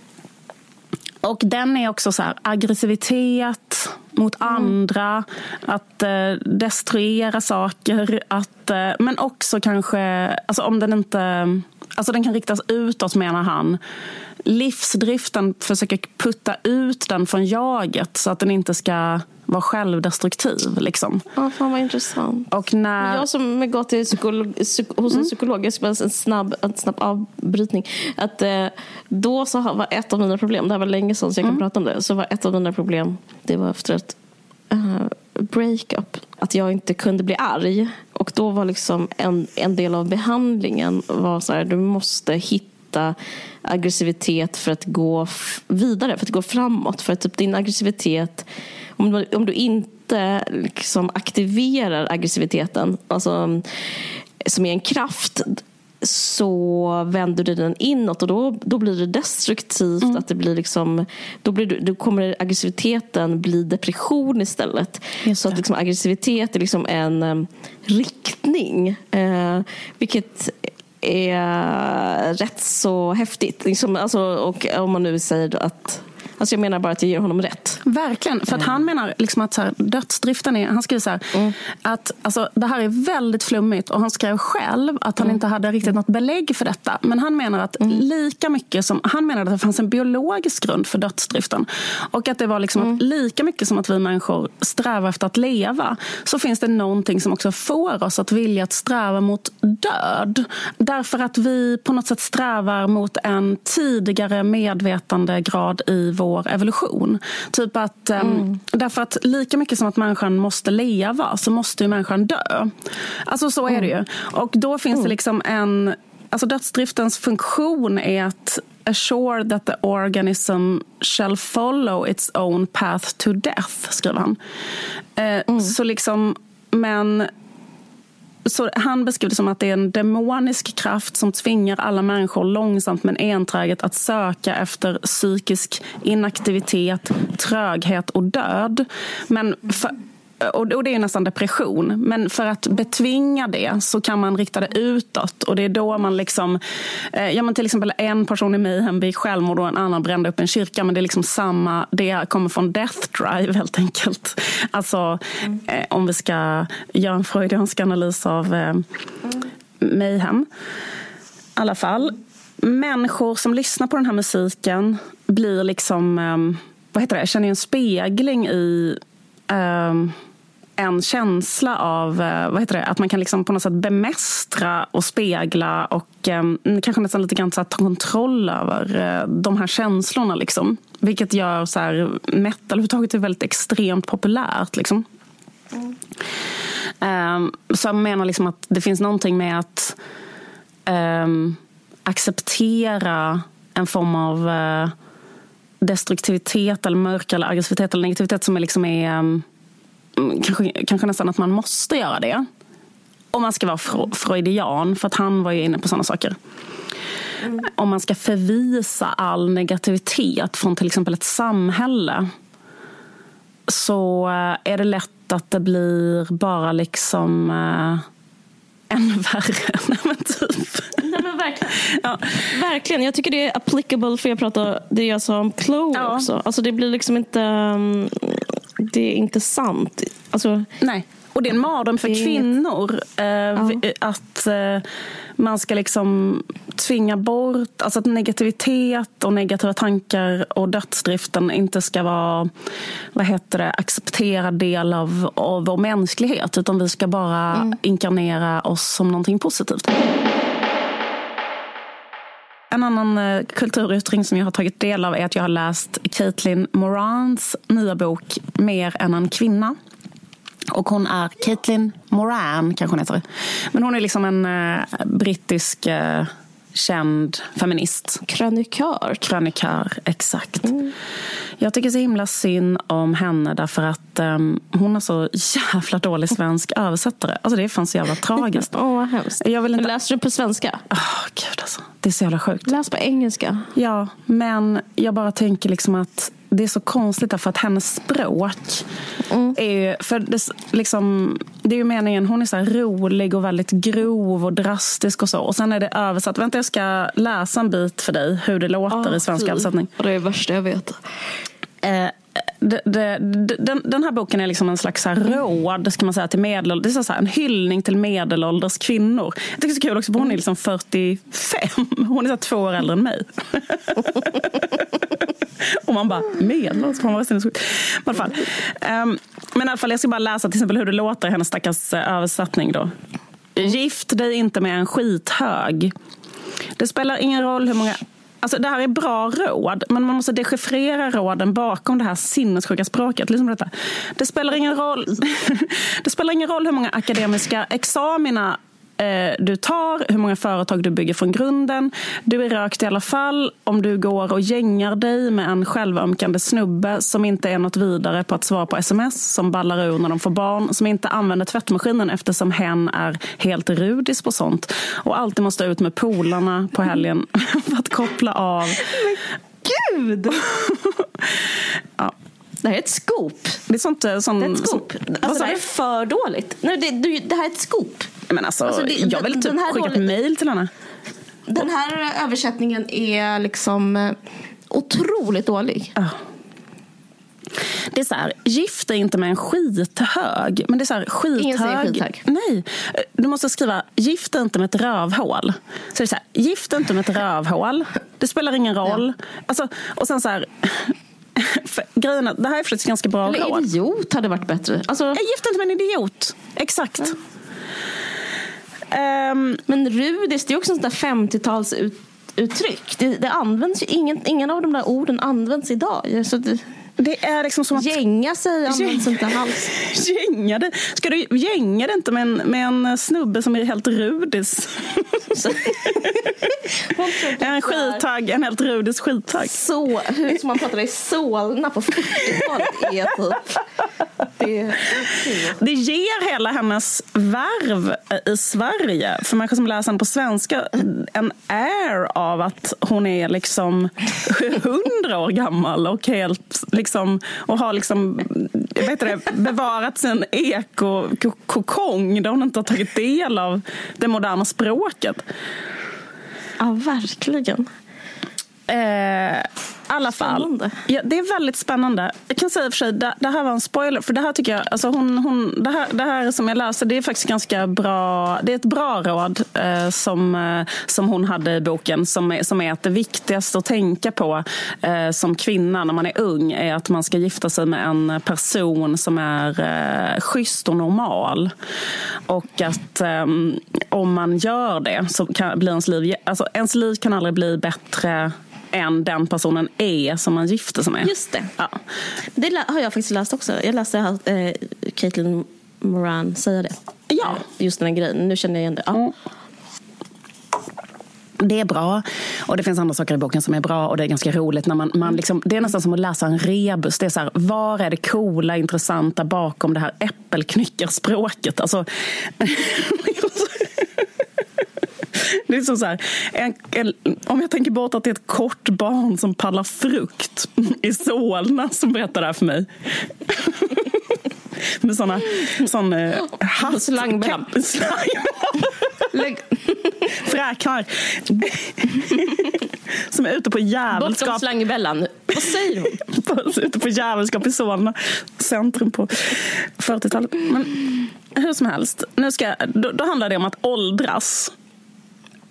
Och den är också så här, aggressivitet mot mm. andra, att eh, destruera saker. Att, eh, men också kanske, alltså om den inte... Alltså den kan riktas utåt menar han. Livsdriften försöker putta ut den från jaget så att den inte ska vara självdestruktiv. Liksom. Ja, fan vad intressant. Och när... Jag som gått till psykolog, psyk, hos en mm. psykolog, jag ska bara en snabb, en snabb avbrytning. Att, eh, då så var ett av mina problem, det här var länge sedan så jag kan mm. prata om det, så var ett av mina problem, det var efter ett uh, breakup, att jag inte kunde bli arg. Och då var liksom en, en del av behandlingen var så här, du måste hitta aggressivitet för att gå vidare, för att gå framåt. För att typ din aggressivitet om du, om du inte liksom aktiverar aggressiviteten, alltså, som är en kraft, så vänder du den inåt och då, då blir det destruktivt. Mm. Att det blir liksom, då, blir du, då kommer aggressiviteten bli depression istället. Så att liksom, aggressivitet är liksom en um, riktning. Eh, vilket är rätt så häftigt. Liksom, alltså, och om man nu säger att Alltså jag menar bara att jag ger honom rätt. Verkligen, för att han menar liksom att så här, dödsdriften är... Han skriver så här, att alltså, det här är väldigt flummigt och han skrev själv att han inte hade riktigt något belägg för detta. Men han menar att lika mycket som... Han menar att det fanns en biologisk grund för dödsdriften. Och att det var liksom att lika mycket som att vi människor strävar efter att leva så finns det någonting som också får oss att vilja att sträva mot död. Därför att vi på något sätt strävar mot en tidigare medvetandegrad i vår evolution. Typ att, mm. Därför att lika mycket som att människan måste leva så måste ju människan dö. Alltså så är det ju. Och då finns det liksom en... Alltså dödsdriftens funktion är att assure that the organism shall follow its own path to death, skriver han. Eh, Så liksom, men så han beskriver det som att det är en demonisk kraft som tvingar alla människor långsamt men enträget att söka efter psykisk inaktivitet, tröghet och död. Men för, och det är nästan depression. Men för att betvinga det så kan man rikta det utåt. Och det är då man liksom... Eh, ja, men till exempel en person i Mayhem begick självmord och en annan brände upp en kyrka. Men det är liksom samma... Det kommer från death drive helt enkelt. Alltså mm. om vi ska göra en freudiansk analys av eh, Mayhem. I alla fall. Människor som lyssnar på den här musiken blir liksom... Eh, vad heter det? Känner en spegling i um, en känsla av uh, vad heter det, att man kan liksom på något sätt bemästra och spegla och um, kanske nästan lite grann så ta kontroll över uh, de här känslorna. Liksom. Vilket gör så här, metal överhuvudtaget är väldigt extremt populärt. Liksom. Mm. Um, så jag menar liksom att det finns någonting med att acceptera en form av uh, destruktivitet, eller mörker, eller aggressivitet eller negativitet som är, liksom är um, kanske, kanske nästan att man måste göra det. Om man ska vara freudian, för att han var ju inne på sådana saker. Mm. Om man ska förvisa all negativitet från till exempel ett samhälle så eh, är det lätt att det blir bara liksom uh, ännu <laughs> värre. Nej, men typ. Nej, men verkligen. <laughs> Ja. verkligen. Jag tycker det är applicable för jag pratar det jag sa om Chloe ja. också. Alltså det blir liksom inte... Um, det är inte sant. Alltså, Nej. Och det är en mardröm för kvinnor. Eh, ja. Att eh, man ska liksom tvinga bort, alltså att negativitet och negativa tankar och dödsdriften inte ska vara vad heter det, accepterad del av, av vår mänsklighet. Utan vi ska bara mm. inkarnera oss som någonting positivt. En annan eh, kulturyttring som jag har tagit del av är att jag har läst Caitlin Morans nya bok Mer än en kvinna. Och hon är Caitlin Moran, kanske hon heter. Men hon är liksom en uh, brittisk uh, känd feminist. Krönikör. Krönikör, exakt. Mm. Jag tycker så himla synd om henne därför att um, hon har så jävla dålig svensk översättare. Alltså det är fan så jävla tragiskt. <laughs> Åh, oh, hemskt. Jag vill inte... Läser du på svenska? Oh, Gud alltså. Det är så jävla sjukt. Läs på engelska. Ja, men jag bara tänker liksom att det är så konstigt därför att hennes språk mm. är ju, för det, liksom, det är ju meningen, hon är så rolig och väldigt grov och drastisk och så. Och sen är det översatt. Vänta jag ska läsa en bit för dig hur det låter oh, i svensk översättning. Det är det värsta jag vet. Eh, det, det, den, den, här boken är liksom en slags så råd ska man säga, till medelålders. Det är så här, en hyllning till medelålders kvinnor. Jag tycker det är så kul också, för hon är liksom 45. Hon är så två år äldre än mig. Och man bara, medelålders? Sinnessjukt. I alla fall. Um, men i alla fall, jag ska bara läsa till exempel hur det låter i hennes stackars uh, översättning. Då. Gift dig inte med en skithög. Det spelar ingen roll hur många Alltså, det här är bra råd, men man måste dechiffrera råden bakom det här sinnessjuka språket. Liksom detta. Det, spelar ingen roll, <laughs> det spelar ingen roll hur många akademiska examina du tar, hur många företag du bygger från grunden. Du är rökt i alla fall om du går och gängar dig med en självömkande snubbe som inte är något vidare på att svara på sms, som ballar ur när de får barn, som inte använder tvättmaskinen eftersom hen är helt rudis på sånt och alltid måste ut med polarna på helgen <laughs> för att koppla av. Men gud! <laughs> ja. Det här är ett scoop. Det är, sånt, eh, sån, det är ett scoop. Alltså, det är för dåligt. Nej, det, det här är ett scoop. Men alltså, alltså det, jag vill typ skicka ett mejl till henne. Den här översättningen är liksom... otroligt dålig. Ja. Det är så här, gift dig inte med en skithög. Men det är så här, skithög. Ingen säger skithög. Nej, du måste skriva gift dig inte med ett rövhål. Så det är så här, gift dig inte med ett rövhål. Det spelar ingen roll. Alltså, och sen så här, <laughs> för, grejen är, det här är faktiskt ganska bra Eller råd. idiot hade varit bättre. Alltså, Jag gifter inte med en idiot. Exakt. Um, men rudis, det är också sånt där 50-talsuttryck. Det, det används ju, ingen, ingen av de där orden används idag. Så det, det är liksom som att... gänga sig används inte alls. Gänga det. <laughs> Ska du gänga det inte med en, med en snubbe som är helt rudis? <laughs> En skittagg, en helt rudis skittagg. Så, hur som man pratade i Solna på 40-talet är typ... Det ger hela hennes värv i Sverige, för människor som läser den på svenska, en air av att hon är liksom hundra år gammal och helt liksom, och har liksom, heter det, bevarat sin ekokokong där hon inte har tagit del av det moderna språket. ja, verkligen. Eh, alla fall. Ja, det är väldigt spännande. Jag kan säga för sig, det, det här var en spoiler. För det här tycker jag, alltså hon, hon, det, här, det här som jag läser, det är faktiskt ganska bra. Det är ett bra råd eh, som, eh, som hon hade i boken. Som är, som är att det viktigaste att tänka på eh, som kvinna när man är ung är att man ska gifta sig med en person som är eh, schysst och normal. Och att eh, om man gör det så kan, blir ens liv, alltså ens liv kan aldrig bli bättre än den personen är som man gifter sig med. Just det. Ja. Det har jag faktiskt läst också. Jag läste att eh, Caitlin Moran säga det. Ja. Eh, Just den här grejen. Nu känner jag igen det. Ja. Mm. Det är bra. Och det finns andra saker i boken som är bra och det är ganska roligt. när man, man liksom, Det är nästan som att läsa en rebus. Det är så här, var är det coola, intressanta bakom det här äppelknyckarspråket? Alltså, <laughs> det är som så här, en, en, om jag tänker bort att det är ett kort barn som pallar frukt i Solna som berättar det här för mig. <laughs> Med såna, sån eh, hatt... Slangbella. <laughs> Slang, Lägg <laughs> fräknar. Som är ute på jävelskap. slangbällan. Vad säger hon? ute på jävelskap i Solna. Centrum på 40-talet. Men hur som helst. Nu ska, då, då handlar det om att åldras.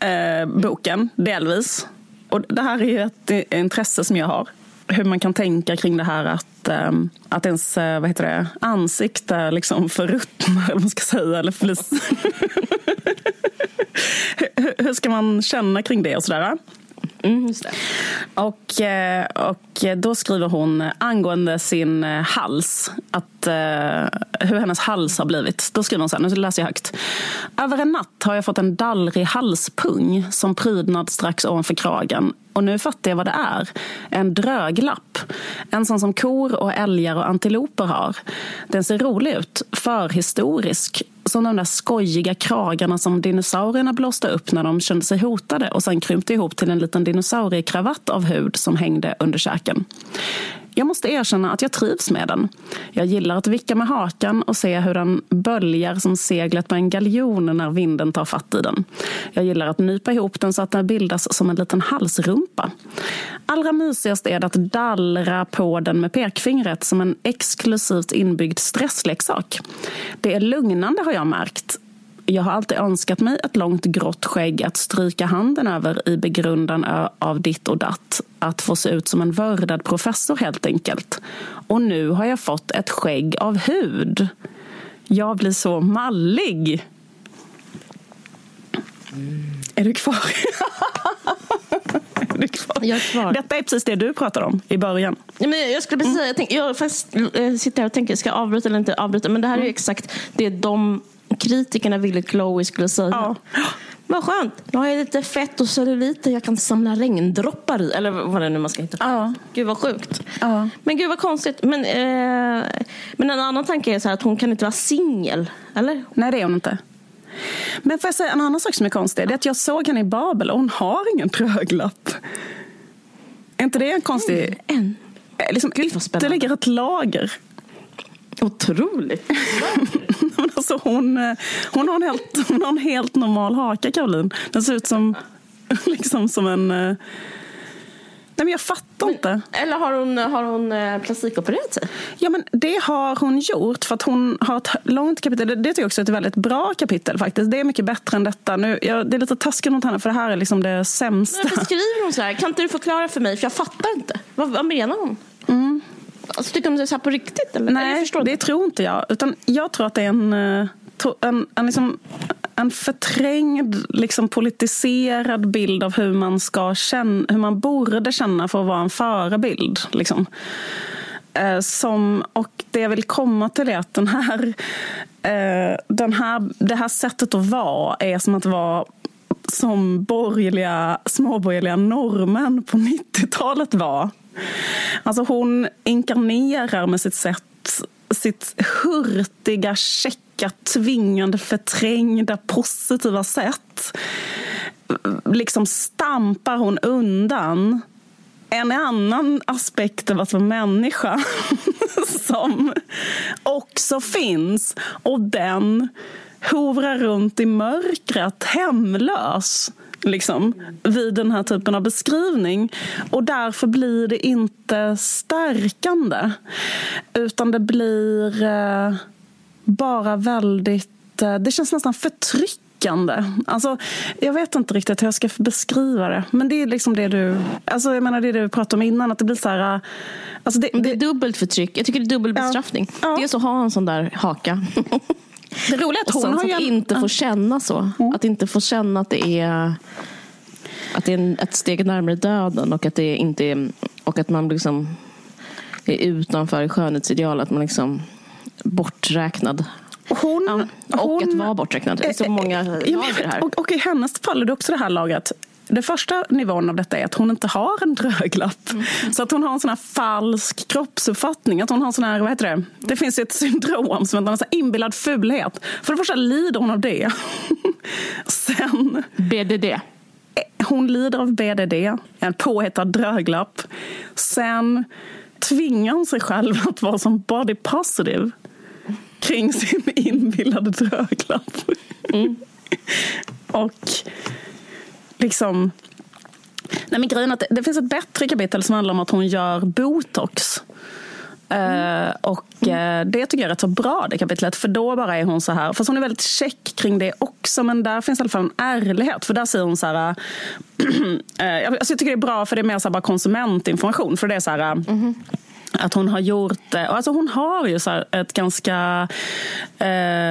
Eh, boken, delvis. Och det här är ju ett intresse som jag har. Hur man kan tänka kring det här att, eh, att ens eh, vad heter det, ansikte liksom förruttnar, <laughs> eller vad man ska säga. Eller flis. <laughs> hur, hur ska man känna kring det och sådär? Mm. Och, eh, och då skriver hon angående sin eh, hals, att, eh, hur hennes hals har blivit. Då skriver hon så här, nu läser jag högt. Över en natt har jag fått en dallrig halspung som prydnad strax ovanför kragen. Och nu fattar jag vad det är. En dröglapp. En sån som kor och älgar och antiloper har. Den ser rolig ut, förhistorisk. Som de där skojiga kragarna som dinosaurierna blåste upp när de kände sig hotade och sen krympte ihop till en liten dinosauriekravatt av hud som hängde under käken. Jag måste erkänna att jag trivs med den. Jag gillar att vicka med hakan och se hur den böljar som seglet på en galjon när vinden tar fatt i den. Jag gillar att nypa ihop den så att den bildas som en liten halsrumpa. Allra mysigast är det att dallra på den med pekfingret som en exklusivt inbyggd stressleksak. Det är lugnande har jag märkt. Jag har alltid önskat mig ett långt grått skägg att stryka handen över i begrundan av ditt och datt. Att få se ut som en vördad professor helt enkelt. Och nu har jag fått ett skägg av hud. Jag blir så mallig. Är du kvar? <laughs> är du kvar? Jag är kvar. Detta är precis det du pratade om i början. Ja, men jag skulle precis säga, jag, tänk, jag faktiskt, eh, sitter här och tänker, ska jag avbryta eller inte avbryta? Men det här är ju exakt det de kritikerna ville Chloe skulle säga. Ja. Vad skönt, nu har jag lite fett och celluliter jag kan samla regndroppar i. Eller vad det nu man ska hitta. Ja. Gud vad sjukt. Ja. Men gud vad konstigt. Men, eh, men en annan tanke är så att hon kan inte vara singel. Eller? Nej, det är hon inte. Men får jag säga en annan sak som är konstig? Det är att jag såg henne i Babel och hon har ingen tröglapp. Är inte det en konstig... En. eh, Liksom Gud, ytterligare ett lager. Otroligt. <laughs> Men alltså hon, eh, hon, har en helt, hon har en helt normal haka, Caroline. Den ser ut som, <laughs> liksom som en... eh, Nej, men jag fattar inte. Eller har hon, har hon eh, plastikopererat sig? Ja, men det har hon gjort för att hon har ett långt kapitel. Det, det tycker jag också är ett väldigt bra kapitel faktiskt. Det är mycket bättre än detta. Nu, jag, det är lite taskigt mot henne för det här är liksom det sämsta. Varför skriver hon så här? Kan inte du förklara för mig? För jag fattar inte. Vad, vad menar hon? Alltså, tycker hon det är så här på riktigt? Eller? Eller Nej, förstår det tror inte jag. Utan jag tror att det är en, eh, en, en, liksom, en förträngd, liksom politiserad bild av hur man, ska känna, hur man borde känna för att vara en förebild. Liksom. Eh, Som, och det jag vill komma till är att den här, eh, den här, det här sättet att vara är som att vara som borgerliga, småborgerliga norrmän på 90-talet var. Alltså hon inkarnerar med sitt sätt, sitt hurtiga, käcka, tvingande, förträngda, positiva sätt. Liksom stampar hon undan en annan aspekt av att vara människa <laughs> som också finns. Och den hovrar runt i mörkret hemlös liksom, vid den här typen av beskrivning. Och därför blir det inte stärkande. Utan det blir eh, bara väldigt... Eh, det känns nästan förtryckande. Alltså, jag vet inte riktigt hur jag ska beskriva det. Men det är liksom det du, alltså, jag menar det du pratade om innan. Att det blir så här... eh, Alltså det, Det det, är dubbelt förtryck. Jag tycker det är dubbel bestraffning. Ja. Dels att ha en sån där haka. <laughs> det roliga är att hon har ju att inte få känna så. Att inte få känna att det är att det är en, ett steg närmare döden och att det inte är, och att man liksom är utanför skönhetsideal. Att man liksom borträknad. Hon, Ja, och att vara borträknad. Det är så många Ja, men- lager här. Och, och i hennes fall är det också det här lagret. Den första nivån av detta är att hon inte har en dröglapp. Mm. Så att hon har en sån här falsk kroppsuppfattning. Att hon har en sån här, vad heter det? Det finns ett syndrom som heter en sån inbillad fulhet. För det första lider hon av det. <laughs> Sen, BDD. hon lider av BDD, en påhittad dröglapp. Sen tvingar hon sig själv att vara som body positive kring sin inbillade dröglapp. <laughs> Och liksom... Nej, men grejen är att det, det finns ett bättre kapitel som handlar om att hon gör botox. Mm. Uh, och uh, det tycker jag är rätt så bra det kapitlet för då bara är hon så här, fast hon är väldigt check kring det också men där finns i alla fall en ärlighet för där säger hon så här <clears throat> uh, alltså jag tycker det är bra för det är mer så här bara konsumentinformation för det är så här mm att hon har gjort det. Och Alltså hon har ju så ett ganska... Eh,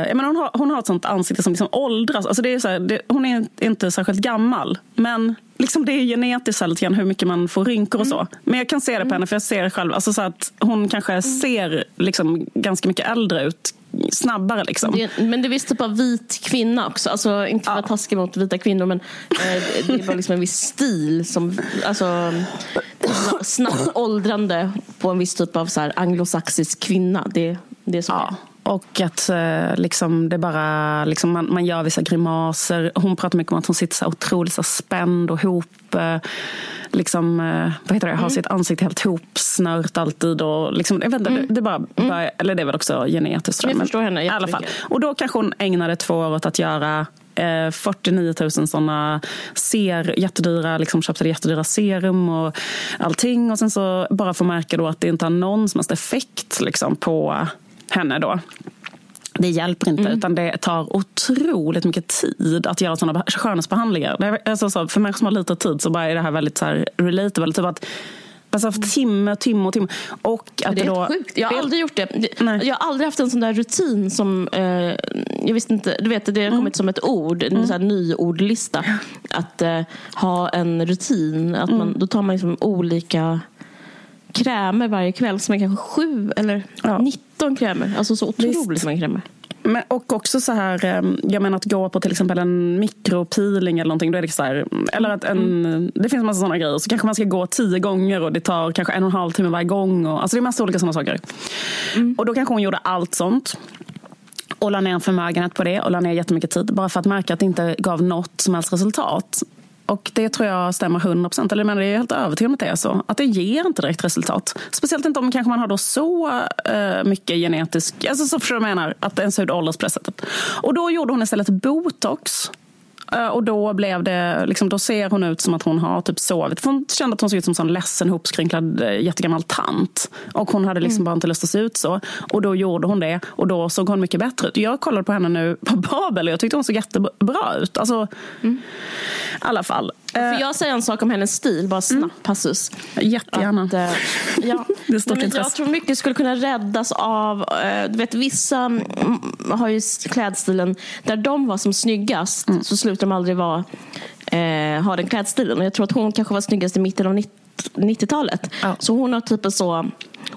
jag menar hon, har, hon har ett sånt ansikte som liksom åldras. Alltså det är så här, det, hon är inte särskilt gammal. Men liksom det är genetiskt så här lite grann hur mycket man får rynkor och så. Men jag kan se det på henne för jag ser själv alltså så att hon kanske ser liksom ganska mycket äldre ut snabbare. Liksom. Det, men det är visst typ av vit kvinna också. Alltså, inte för att vara taskig mot vita kvinnor men eh, det är bara liksom en viss stil. Som, alltså, snabbt, åldrande på en viss typ av så här, anglosaxisk kvinna. Det, det är så Ja. Och att eh, liksom, det bara, liksom, man, man gör vissa grimaser. Hon pratar mycket om att hon sitter så otroligt så spänd och hop... Eh, liksom, eh, vad heter det? Har sitt ansikte helt hopsnört alltid. Och liksom, jag vet inte, det, det bara, bara, eller det är väl också genetiskt. Jag men förstår henne i alla fall. Och då kanske hon ägnade två år åt att göra eh, 49 000 såna ser, jättedyra, liksom köpte jättedyra serum och allting. Och sen så bara få märka då att det inte har någon som helst effekt liksom, på henne då. Det hjälper inte, utan det tar otroligt mycket tid att göra sådana skönhetsbehandlingar. Alltså, så, för människor som har lite tid så bara är det här väldigt så här, relatable. Typ att, alltså, timme, timme och timme. Och att Det är då, sjukt. Jag har aldrig gjort det. Nej. Jag har aldrig haft en sån där rutin som... Eh, jag visste inte, du vet, det har Mm. kommit som ett ord, en här nyordlista. Att eh, ha en rutin. Att Mm. man, då tar man liksom olika krämer varje kväll. Som är kanske sju eller Ja. 19 krämer. Alltså så otroligt Visst. många krämer. Men, och också så här, eh, jag menar att gå på till exempel en mikropeeling eller någonting. Då är det så här, eller att en, det finns en massa sådana grejer. Så kanske man ska gå tio gånger och det tar kanske en och en halv timme varje gång. Och, alltså det är massa olika sådana saker. Och då kanske hon gjorde allt sånt. Och la ner en förmögenhet på det och la ner jättemycket tid. Bara för att märka att det inte gav något som helst resultat. Och det tror jag stämmer 100 procent. Eller menar, jag är helt övertygad om att det är så. Att det ger inte direkt resultat. Speciellt inte om kanske man har då så uh, mycket genetisk... Alltså så förstår du vad jag menar? Att ens hud åldras på det sättet. Och då gjorde hon istället botox. Eh, och då blev det, liksom, då ser hon ut som att hon har typ sovit. Hon kände att hon såg ut som en ledsen, hopskrynklad, eh, jättegammal tant. Och hon hade liksom mm. bara inte lust att se ut så. Och då gjorde hon det och då såg hon mycket bättre ut. Jag kollade på henne nu på Babel och jag tyckte hon såg jättebra ut. Alltså, mm. i alla fall. Får jag säga en sak om hennes stil? Bara snabb mm. passus. Jättegärna. Att, äh, ja. <laughs> det är stort men jag tror mycket skulle kunna räddas av, äh, du vet vissa mm, har ju klädstilen, där de var som snyggast mm. så slutar de aldrig vara, äh, ha den klädstilen. Och jag tror att hon kanske var snyggast i mitten av 90-talet. Ja. Så hon har typ en så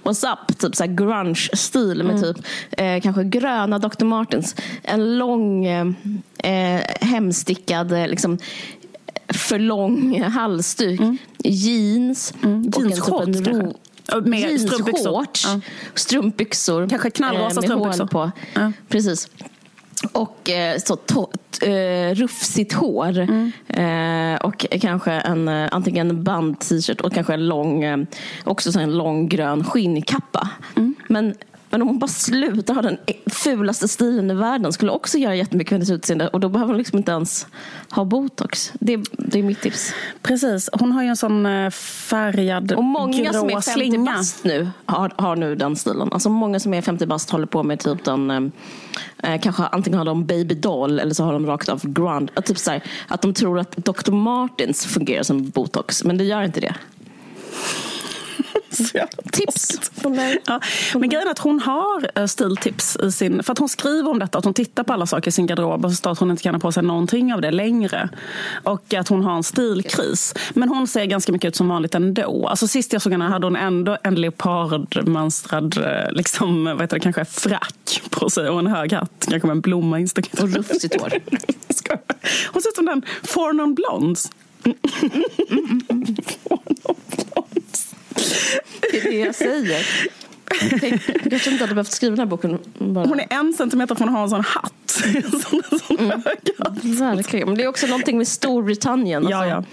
What's up, typ så grunge-stil med mm. typ eh, kanske gröna Dr. Martens. En lång eh, hemstickad liksom, för lång halsduk, mm. jeans mm. och jeansshorts, en ro, med jeansshorts, ja. strumpbyxor kanske knallrosa eh, strumpbyxor. på. Ja. Precis. Och eh, så to, eh, rufsigt hår. Mm. Eh, och kanske en antingen band-t-shirt och kanske en lång, också så en lång grön skinnkappa. Mm. Men men om hon bara slutar ha den fulaste stilen i världen skulle också göra jättemycket för hennes utseende och då behöver hon liksom inte ens ha botox. Det, det är mitt tips. Precis, hon har ju en sån eh, färgad Och många som är 50 bast nu har, har nu den stilen. Alltså många som är 50 bast håller på med typ den eh, eh, kanske antingen har de baby doll eller så har de rakt av grand. Typ så här, att de tror att Dr. Martens fungerar som botox men det gör inte det. <laughs> Tips från mig. Ja. Men grejen är att hon har eh, stiltips i sin... För att hon skriver om detta, att hon tittar på alla saker i sin garderob och förstår att hon inte kan ha på sig någonting av det längre. Och att hon har en stilkris. Men hon ser ganska mycket ut som vanligt ändå. Alltså sist jag såg henne hade hon ändå en leopardmönstrad eh, liksom, vad heter det, kanske frack på sig och en hög hatt. Kanske med en blomma instucken. Och rufsigt hår. <laughs> Hon ser ut som den Four Non Blondes. Mm, mm, mm, <laughs> det är det jag säger. Jag kanske inte hade behövt skriva den här boken. Bara. Hon är en centimeter från att ha en sån hatt. <laughs> sån, sån mm. Verkligen. Men det är också någonting med Storbritannien. Ja, alltså. ja.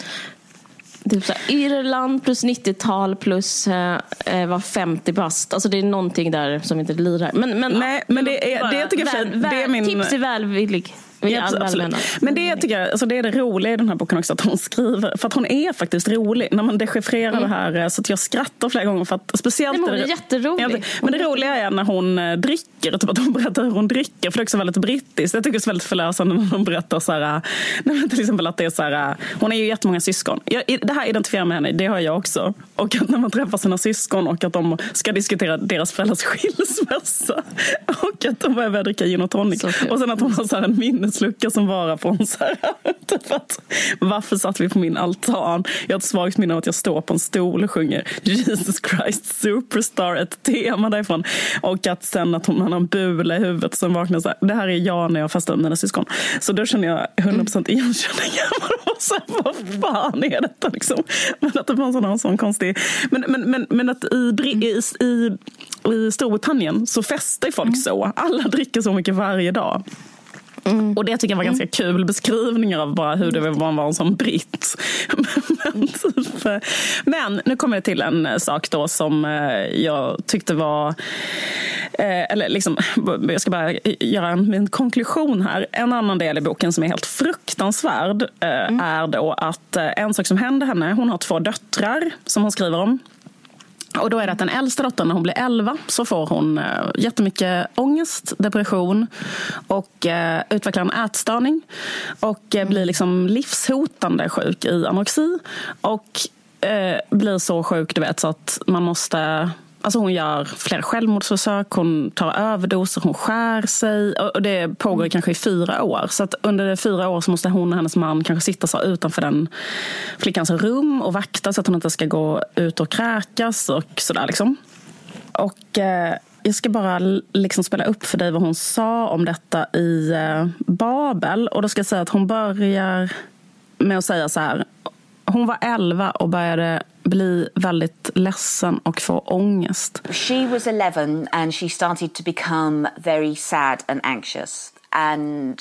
Typ så Irland plus 90-tal plus eh, eh var 50 bast. Alltså det är någonting där som inte lirar. Men, men, Nej, men det, är, det tycker jag väl, det är min... Tips är välvillig. Ja, absolut. Men det tycker jag, alltså det är det roliga i den här boken också, att hon skriver, för att hon är faktiskt rolig när man dechiffrerar mm. det här. Eh, så att jag skrattar flera gånger. För att, speciellt Nej, hon är jätterolig. men det roliga är när hon eh, dricker, typ att hon berättar hur hon dricker. För det är också väldigt brittiskt. Jag tycker det är väldigt förlösande när hon berättar så här, <laughs> till exempel att det är så här, hon är ju jättemånga syskon. Jag, det här identifierar med henne, det har jag också. Och att när man träffar sina syskon och att de ska diskutera deras föräldrars <laughs> skilsmässa. Och att de börjar dricka gin och tonic. Och sen att hon har så en minneslucka som varar från så här, typ att, varför satt vi på min altan? Jag har ett svagt minne av att jag står på en stol och sjunger Jesus Christ Superstar, ett tema därifrån. Och att sen att hon har en bula i huvudet sen vaknar så här, det här är jag när jag festar med mina syskon. Så då känner jag 100% igenkänning. <laughs> vad fan är detta liksom? Men att det fanns en sån konstig... Men, men, men, men att i, i, i, i Storbritannien så festar folk mm. så. Alla dricker så mycket varje dag. Mm. Och det tycker jag var ganska mm. kul beskrivningar av bara hur det var att vara en sån britt. <laughs> men, typ, men nu kommer jag till en sak då som eh, jag tyckte var eh, eller liksom, jag ska bara göra min konklusion här. En annan del i boken som är helt fruktansvärd eh, mm. är då att en sak som hände henne, hon har två döttrar som hon skriver om. Och då är det att den äldsta dottern, när hon blir 11, så får hon eh, jättemycket ångest, depression och eh, utvecklar en ätstörning. Och eh, blir liksom livshotande sjuk i anorexi. Och eh, blir så sjuk, du vet, så att man måste Alltså hon gör flera självmordsförsök, hon tar överdoser, hon skär sig. Och det pågår kanske i fyra år. Så att under fyra år så måste hon och hennes man kanske sitta så utanför den flickans rum och vakta så att hon inte ska gå ut och kräkas och sådär. Liksom. Och eh, jag ska bara liksom spela upp för dig vad hon sa om detta i eh, Babel. Och då ska jag säga att hon börjar med att säga så här. Hon var 11 och började bli väldigt ledsen och få ångest. She was 11 and she started to become very sad and anxious and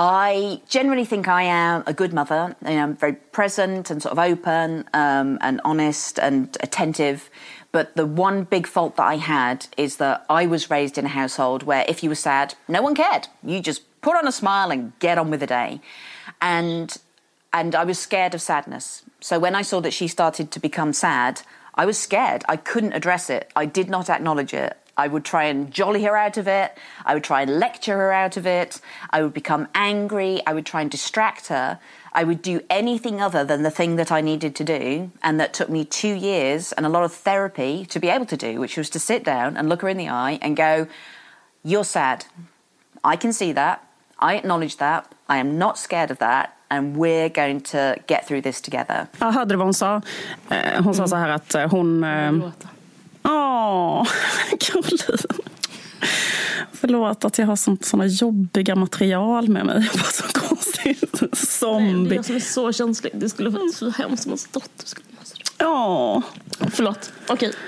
I generally think I am a good mother. I'm very present and sort of open um, and honest and attentive. But the one big fault that I had is that I was raised in a household where if you were sad, no one cared. You just put on a smile and get on with the day. And and I was scared of sadness. So when I saw that she started to become sad, I was scared. I couldn't address it. I did not acknowledge it. I would try and jolly her out of it. I would try and lecture her out of it. I would become angry. I would try and distract her. I would do anything other than the thing that I needed to do, and that took me two years and a lot of therapy to be able to do, which was to sit down and look her in the eye and go, You're sad. I can see that. I acknowledge that. I am not scared of that. And we're going to get through this together. Jag hörde vad hon sa. Eh, Hon sa så här att eh, hon... eh, Åh, <laughs> Caroline. Förlåt att jag har sånt, såna jobbiga material med mig. <laughs> Bara så konstigt. Det är Zombie. jag som är så känslig. Det skulle varit så hemskt om hans dotter skulle... Ja, Förlåt. Okej. <laughs>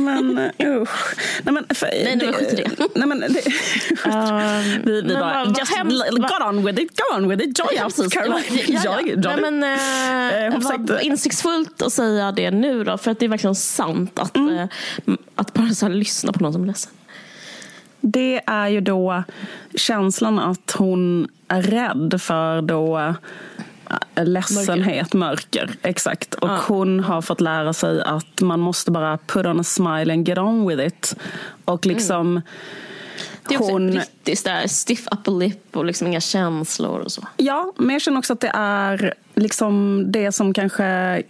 men usch. Nej, men, för, Nej, nej, men skit i det. Nej, men, det <laughs> vi vi men bara, vad- just vad- go on with it, go on with it, joy Ja, precis. Caroline. Ja, ja. Joy, Nej, jolly. men, Eh, hon vad insiktsfullt att säga det nu då, för att det är verkligen sant att, Mm. eh, att bara så här lyssna på någon som är ledsen. Det är ju då känslan att hon är rädd för då ledsenhet, mörker. Exakt. Och hon har fått lära sig att man måste bara put on a smile and get on with it. Och liksom Det är också hon... brittiskt där, stiff upper lip och liksom inga känslor och så. Ja, men jag känner också att det är liksom det som kanske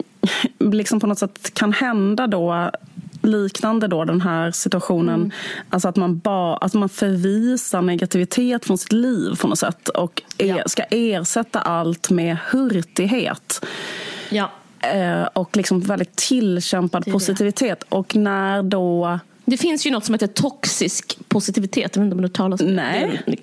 <laughs> liksom på något sätt kan hända då liknande då den här situationen. Alltså att man, ba, att man förvisar negativitet från sitt liv på något sätt och er, Ja. ska ersätta allt med hurtighet. Ja. Eh, och liksom väldigt tillkämpad positivitet. Och när då... Det finns ju något som heter toxisk positivitet. Jag vet inte om du talas om Nej. det.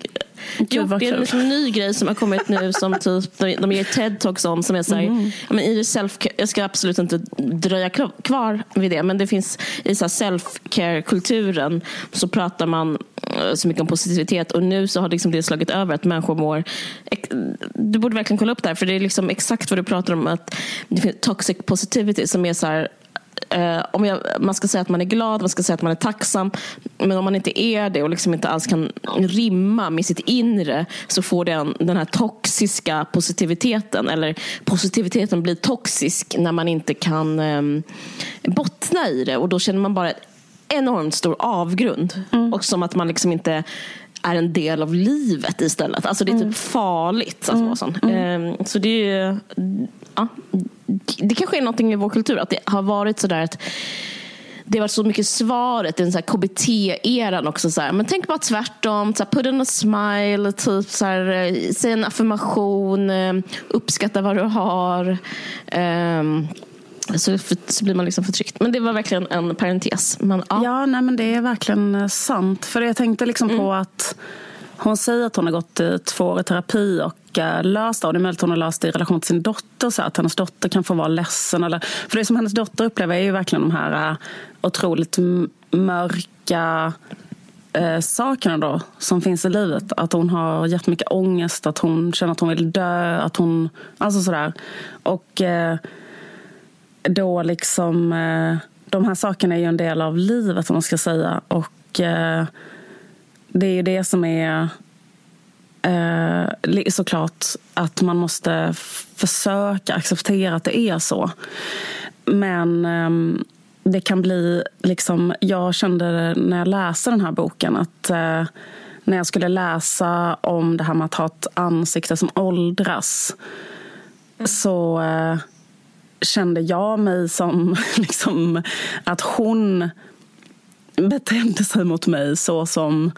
Jo, det är en liksom ny grej som har kommit nu som typ, de, ger TED-talks om som är så här, Mm. ja, men i self jag ska absolut inte dröja kvar- vid det, men det finns i self-care-kulturen så pratar man eh, så mycket om positivitet och nu så har liksom det slagit över att människor mår du borde verkligen kolla upp det här för det är liksom exakt vad du pratar om att det finns toxic positivity som är så här Eh, om jag, man ska säga att man är glad, man ska säga att man är tacksam. Men om man inte är det och liksom inte alls kan rimma med sitt inre så får den, den här toxiska positiviteten, eller positiviteten blir toxisk när man inte kan eh, bottna i det. Och då känner man bara en enormt stor avgrund. Och som att man liksom inte är en del av livet istället. Alltså det är typ farligt att vara sån. Eh, så det är ja, det kanske är någonting i vår kultur att det har varit sådär att det har varit så mycket svaret i den KBT-eran också. Så här. Men tänk bara tvärtom. Så här, put on a smile. Typ, så här, eh, säg en affirmation. eh, Uppskatta vad du har. ehm, så, för, så blir man liksom förtryckt. Men det var verkligen en parentes. Men, ja. Ja, nej, men det är verkligen eh, sant. För jag tänkte liksom på att hon säger att hon har gått i två år i terapi och uh, löst det. Det är möjligt att hon har löst det i relation till sin dotter. Så att hennes dotter kan få vara ledsen. Eller, för det som hennes dotter upplever är ju verkligen de här uh, otroligt mörka eh, sakerna då, som finns i livet. Att hon har jättemycket ångest, att hon känner att hon vill dö. Att hon, alltså sådär. Och eh, då liksom... Eh, de här sakerna är ju en del av livet, om man ska säga. Och eh, det är ju det som är eh, såklart att man måste försöka acceptera att det är så. Men eh, det kan bli... liksom Jag kände när jag läste den här boken att eh, när jag skulle läsa om det här med att ha ett ansikte som åldras så eh, kände jag mig som <laughs> liksom, att hon betedde sig mot mig så som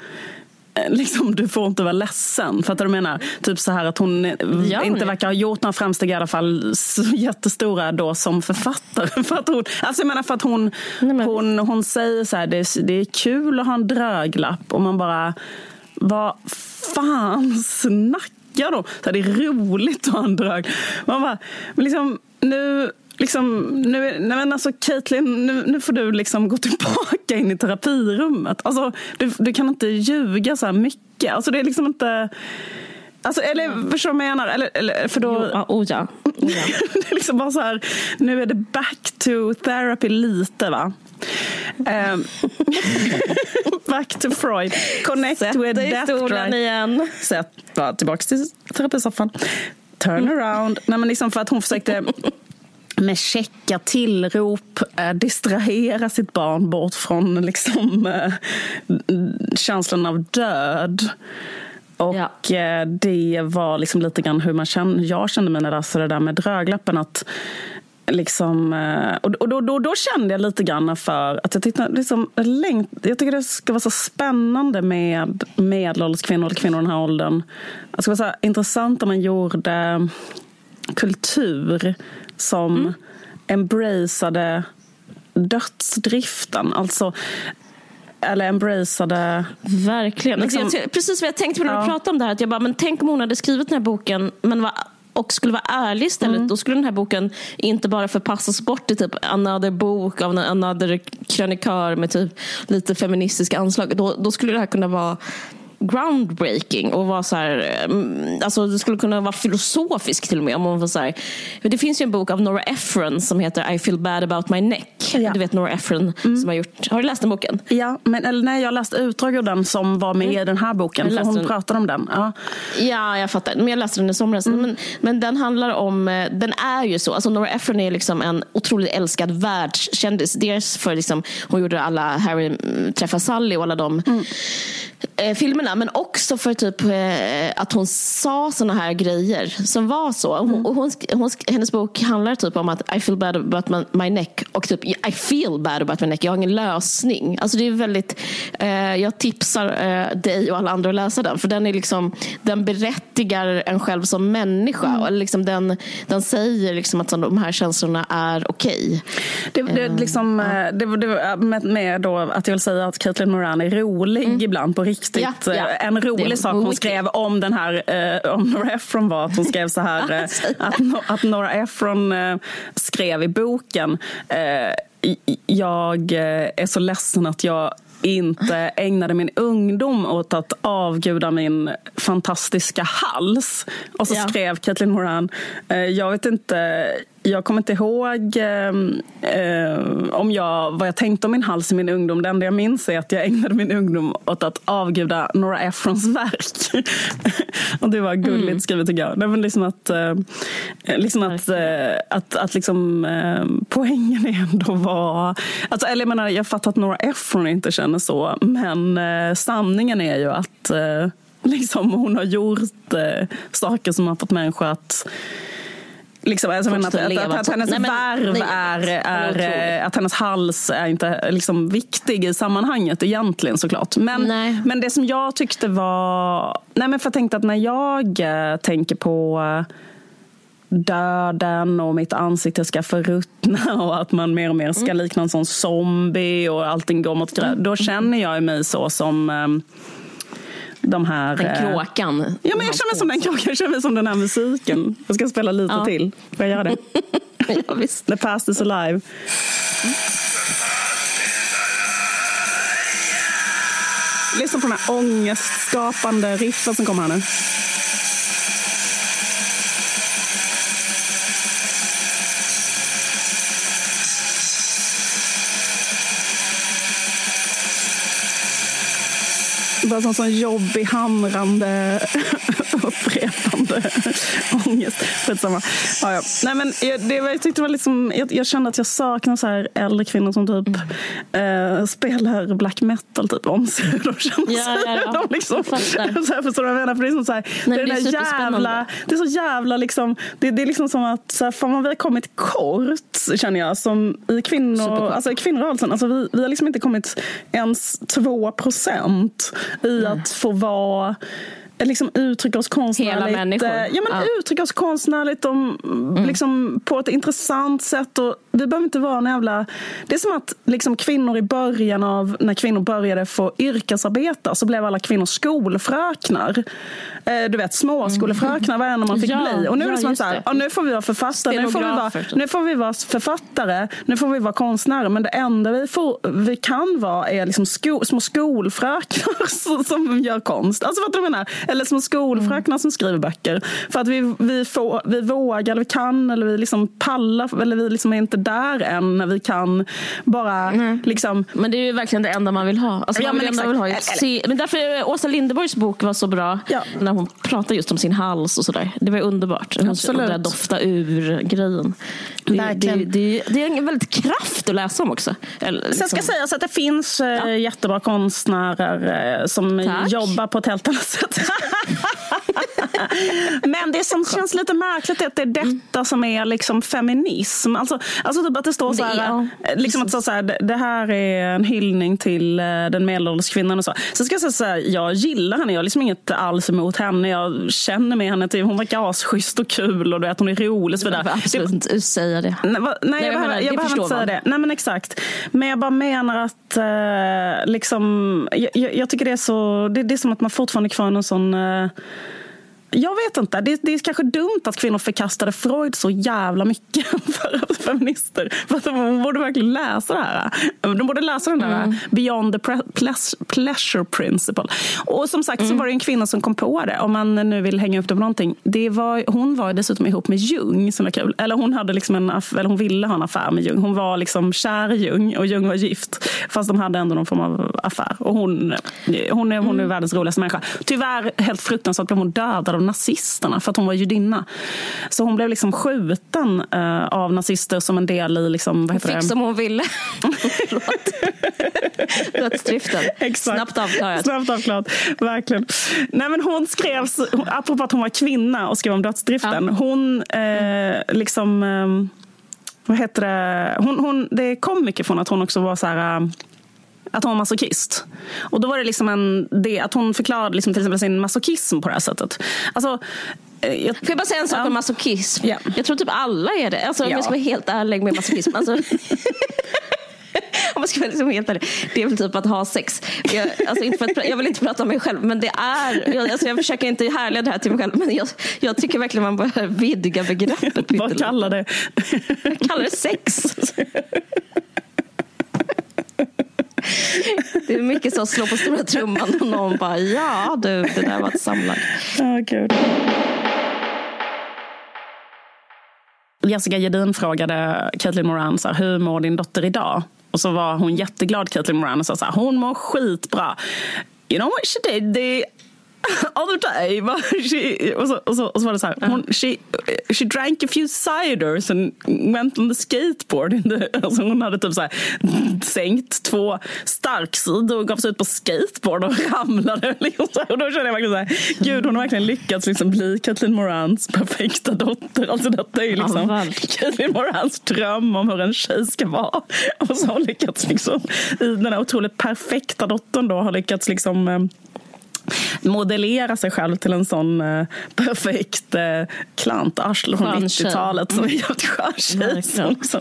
Liksom, du får inte vara ledsen. Fattar du menar? Typ så här att hon eh, Ja, inte verkar ha gjort några framsteg i alla fall jättestora då som författare. <laughs> För att hon, alltså jag menar för att hon, Nej, men- hon, hon säger så här, det är, det är kul att ha en dröglapp och man bara, vad fan snackar de? Så här, det är roligt att ha en drög. Man bara, men liksom nu Liksom, nu, nej men alltså Caitlin, nu, nu får du liksom gå tillbaka in i terapirummet. Alltså, du, du kan inte ljuga så här mycket. Alltså, det är liksom inte... Alltså, eller förstår du vad jag menar? Eller, eller, för då, Jo, oh ja. Oh ja. <laughs> det är liksom bara så här, nu är det back to therapy lite va. Um, <laughs> back to Freud. Connect Sätt with death stolen igen. Sätt, ja, tillbaka till terapisoffan. Turn around. Nej, men liksom för att hon försökte med käcka tillrop eh, distrahera sitt barn bort från liksom, eh, känslan av död. Och Ja. eh, det var liksom lite grann hur man kände, jag kände mig när jag läste det där med Dröglappen. Att liksom, eh, och då, då, då kände jag lite grann för att jag, tyckte, liksom, jag tycker det ska vara så spännande med medelålders kvinnor eller kvinnor i den här åldern. Det skulle vara så intressant om man gjorde kultur som Mm. embraceade dödsdriften. Alltså, eller embraceade... Verkligen. Liksom- Alltså, jag, precis vad jag tänkte på när du Ja. pratade om det här. Att jag bara, men tänk om hon hade skrivit den här boken men var, och skulle vara ärlig istället. Mm. Då skulle den här boken inte bara förpassas bort till typ another bok av en another krönikör med typ lite feministiska anslag. Då, då skulle det här kunna vara groundbreaking och vara så här, mm, alltså det skulle kunna vara filosofisk till och med. Om man var så här. Det finns ju en bok av Nora Ephron som heter I feel bad about my neck. Ja. Du vet Nora Ephron som har gjort, har du läst den boken? Ja, men, eller nej, jag läste utdrag ur den som var med i den här boken. För hon den. pratade om den. Ja. Ja, jag fattar. Men jag läste den i somras. Men, men den handlar om, eh, den är ju så. Alltså Nora Ephron är liksom en otroligt älskad världskändis. Dels för liksom, hon gjorde alla Harry mm, träffar Sally och alla de eh, filmerna. Men också för typ eh, att hon sa såna här grejer som var så. Hon, och hon, hon, hennes bok handlar typ om att I feel bad about my, my neck och typ I feel bad about my neck. Jag har ingen lösning. Alltså det är väldigt, eh, jag tipsar eh, dig och alla andra att läsa den. För den är liksom, den berättigar en själv som människa. Och liksom den, den säger liksom att de här känslorna är okej. Det, det, liksom, eh, det, det, med, med då att jag vill säga att Caitlin Moran är rolig ibland på riktigt. Ja, ja. Eh, En rolig sak hon skrev om den här, eh, om <laughs> Nora Ephron var att hon skrev så här, <laughs> eh, att, att Nora Ephron eh, skrev i boken, eh, jag eh, är så ledsen att jag inte ägnade min ungdom åt att avguda min fantastiska hals. Och så Ja. skrev Caitlin Moran, jag vet inte, jag kommer inte ihåg eh, eh, om jag, vad jag tänkte om min hals i min ungdom. Det enda jag minns är att jag ägnade min ungdom åt att avguda Nora Ephrons verk. <laughs> och det var gulligt Mm. skrivet tycker jag. Det var liksom att, eh, liksom att, eh, att, att liksom, eh, poängen ändå var... Alltså, eller jag, menar, jag fattar att Nora Ephron inte känner så, men eh, sanningen är ju att eh, liksom, hon har gjort saker som har fått människor att Liksom, alltså, att, att, att, så. hennes Nej, men- värv nej, är, är är, att hennes hals är inte liksom, viktig i sammanhanget egentligen såklart. Men, Nej. men det som jag tyckte var... Nej, men för jag tänkte att när jag eh, tänker på eh, döden och mitt ansikte ska förruttna <laughs> och att man mer och mer ska Mm. likna en sån zombie och allting går mot grönt. Då känner jag mig så som eh, de här... Den eh, kråkan. Ja, men jag känner som den kråkan, jag känner som den här musiken. Jag ska spela lite Ja. till. Får jag göra det? <laughs> ja, visst. The past is alive. Lyssna på den här ångestskapande riffen som kommer här nu. Bara som sån jobbig, hamrande, upprepande ångest. Skitsamma. Ja, ja. Nej, men jag, det, jag, tyckte det var liksom, jag, jag kände att jag saknar så här äldre kvinnor som typ eh, spelar black metal typ, om sig hur <laughs> de känner Ja, sig. ja, ja. De liksom, <laughs> så här, förstår du vad jag menar? För det är som så här, Nej, det, är det är jävla, det är så jävla liksom, det, det är liksom som att så här, fan vi har kommit kort känner jag som i kvinnor, alltså i kvinnorörelsen. Alltså vi, vi har liksom inte kommit ens två procent i att få vara liksom uttrycka oss konstnärligt. Hela människor. eh, Ja, men Ja. uttrycka oss konstnärligt om, liksom, på ett intressant sätt. Och vi behöver inte vara en jävla... Det är som att liksom, kvinnor i början av när kvinnor började få yrkesarbeta så blev alla kvinnor skolfröknar. Eh, du vet, småskolefröknar var det enda man fick Ja, bli. Och nu är ja, det som att så här, ja, nu får vi vara författare, nu får vi vara, typ. nu får vi vara författare, nu får vi vara konstnärer. Men det enda vi, får, vi kan vara är liksom sko, små skolfröknar <laughs> som- som gör konst. Alltså vad du menar? Eller små skolfröknar som skriver böcker. För att vi, vi, får, vi vågar, eller vi kan, eller vi liksom pallar, eller vi liksom är inte där än när vi kan bara liksom... Men det är ju verkligen det enda man vill ha. Alltså, Ja, man vill vill ha se, men därför är Åsa Linderborgs bok var så bra. Ja. När hon pratar just om sin hals och sådär. Det var underbart. Hon-. Den dofta ur-grejen. Det, det, det, det är en väldigt kraft att läsa om också. Eller, Sen ska liksom- sägas att det finns eh, Ja. jättebra konstnärer eh, som Tack. jobbar på ett helt annat sätt. <laughs> Men det som känns lite märkligt är att det är detta som är liksom feminism. Alltså, alltså typ att det står så Det är- här, ja, eh, liksom att så så här, det- det här är en hyllning till eh, den medelålders kvinnan och så. Sen ska jag säga så här, jag gillar henne, jag har liksom inget alls emot henne. Jag känner med henne, till, hon verkar asschysst och kul och du vet, hon är rolig och så vidare. absolut inte säga det. Nej, va, nej, jag, jag behöver, jag det behöver inte säga man. det. Nej, men exakt. Men jag bara menar att eh, liksom, jag, jag, jag tycker det är så... Det, det är som att man fortfarande är kvar i någon sån... Eh, jag vet inte. Det, det är kanske dumt att kvinnor förkastade Freud så jävla mycket <laughs> för feminister. För att de borde verkligen läsa det här. De borde läsa den där Mm. Beyond the pleasure principle. Och som sagt Mm. så var det en kvinna som kom på det. Om man nu vill hänga upp det på någonting. Det var, hon var dessutom ihop med Jung som var kul. Eller hon, hade liksom en, eller hon ville ha en affär med Jung. Hon var liksom kär i Jung och Jung var gift. Fast de hade ändå någon form av affär. Och hon, hon, är, hon är världens roligaste människa. Tyvärr helt fruktansvärt blev hon dödad av nazisterna för att hon var judinna. Så hon blev liksom skjuten eh, av nazister som en del i liksom, vad heter Fick det? som hon ville. <laughs> Förlåt. Dödsdriften. Exakt. Snabbt avklarat. Snabbt avklarat, verkligen. Nej, men hon skrev, hon- apropå att hon var kvinna och skrev om dödsdriften. Ja. Hon eh, liksom... Eh, vad heter det? Hon, hon, det kom mycket från att hon också var så här... att hon var masochist. Och då var det liksom en, det, att hon förklarade liksom till exempel sin masochism på det här sättet. Alltså, eh, jag, Får jag bara säga en sak Ja. om masochism? Ja. Jag tror typ alla är det. Alltså, om Ja. jag ska vara helt ärlig med masochism. Alltså, <laughs> om man ska vara liksom helt ärlig. Det är väl typ att ha sex. Jag, alltså inte för att, jag vill inte prata om mig själv, men det är... Jag, alltså jag försöker inte härleda det här till mig själv, men jag, jag tycker verkligen man bör vidga begreppet. vad kallar det? Jag kallar det sex. <laughs> <laughs> Det är mycket så att slå på stora trumman och någon bara ja du, det där var ett samlag. Åh, Gud. Jessica Gedin frågade Caitlin Moran så här, hur mår din dotter idag? Och så var hon jätteglad, Caitlin Moran, och sa så här, hon mår skitbra. You know what she did the other va? <laughs> She, och, så, och, så, och så var det så här, hon, she, she drank a few ciders and went on the skateboard. In the, alltså hon hade typ så här, sänkt två starksidor och gav sig ut på skateboard och ramlade. <laughs> Liksom så här. Och då kände jag verkligen så här, gud hon har verkligen lyckats liksom bli Caitlin Morans perfekta dotter. Alltså detta är ju Ja, liksom verkligen. Caitlin Morans dröm om hur en tjej ska vara. Och så har hon lyckats liksom, i den här otroligt perfekta dottern då har lyckats liksom eh, modellera sig själv till en sån eh, perfekt eh, klantarsle från Skön tjej. 90-talet som är tjej. Verkligen. som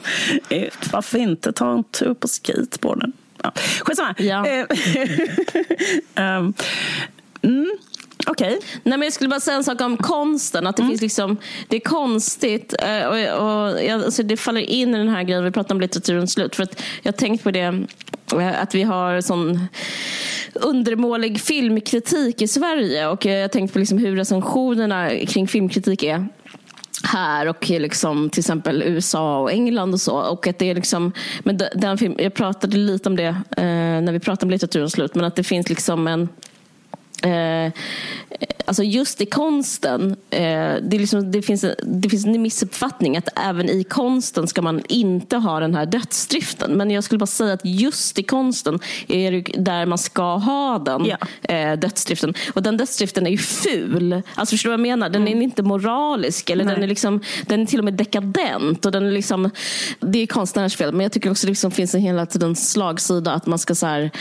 eh, varför inte ta en tur på skateboarden? Ja. Skitsamma. Ja. <laughs> Ehm, mm, Okej. Nej, men jag skulle bara säga en sak om konsten. Att det, finns liksom, det är konstigt eh, och, och, alltså det faller in i den här grejen vi pratar om litteraturens slut. För att jag har tänkt på det eh, att vi har sån undermålig filmkritik i Sverige. Och jag har tänkt på liksom hur recensionerna kring filmkritik är här och liksom till exempel USA och England och så. Och att det är liksom, men de- den film, jag pratade lite om det eh, när vi pratade om litteraturens slut. Men att det finns liksom en Eh, alltså just i konsten, eh, det, liksom, det, finns, det finns en missuppfattning att även i konsten ska man inte ha den här dödsdriften. Men jag skulle bara säga att just i konsten är det där man ska ha den Ja. eh, dödsdriften. Och den dödsdriften är ju ful. Alltså förstår du vad jag menar? Den är inte moralisk. Eller Nej. den är, liksom, den är till och med dekadent. Och den är liksom, det är konstnärens fel. Men jag tycker också det liksom finns en hela tiden slagsida att man ska så här,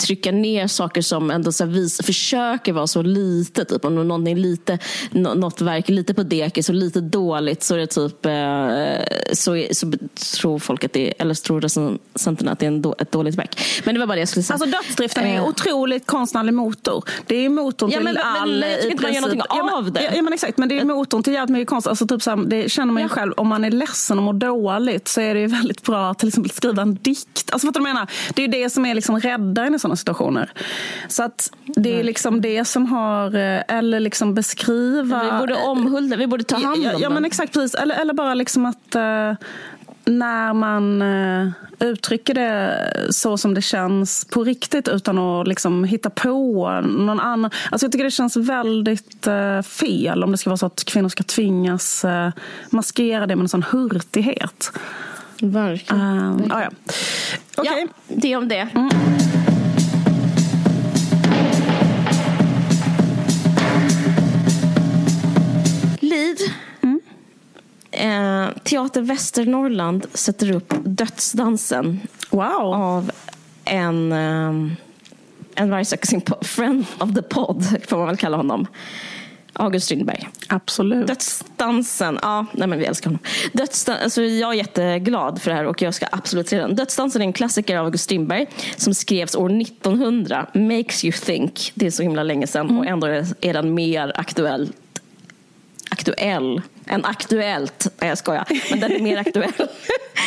trycka ner saker som ändå så vis, försöker vara så lite. Typ. Om någonting är lite, nå- något verk är lite på dekis och lite dåligt så är det typ eh, så, så tror folk att det eller så tror recensenterna att det är en ett dåligt verk. Men det var bara det jag skulle säga. Alltså dödsdriften är en Eh. otroligt konstnärlig motor. Det är motorn Ja, till men all... jag tycker inte man gör någonting ja, av det. Ja, ja, men exakt, men det är motorn till jävligt mycket konst. Alltså, typ så här, det känner man ju Ja. själv. Om man är ledsen och mår dåligt så är det ju väldigt bra att till exempel skriva en dikt. Alltså du vad jag menar? Det är ju det som är liksom räddaren i sådana situationer. Så att det är liksom det som har, eh, eller liksom beskriva... Vi borde omhulda, vi borde ta hand om ja, ja, men exakt, precis. Eller, eller bara liksom att eh, när man eh, uttrycker det så som det känns på riktigt utan att liksom hitta på någon annan. Alltså jag tycker det känns väldigt fel om det ska vara så att kvinnor ska tvingas maskera det med en sån hurtighet. Verkligen. Um, ah, ja. Okej. Ja, det om det. Lid. Eh, Teater Västernorrland sätter upp Dödsdansen Wow. av en, eh, en po- friend of the pod, får man väl kalla honom. August Strindberg. Absolut. Dödsdansen, ja, nej men vi älskar honom. Dödsdan, alltså jag är jätteglad för det här och jag ska absolut se den. Dödsdansen är en klassiker av August Strindberg som skrevs år 1900. Makes you think. Det är så himla länge sedan och ändå är den mer aktuell aktuell än aktuellt. Nej, jag skojar. Men den är mer aktuell. <laughs>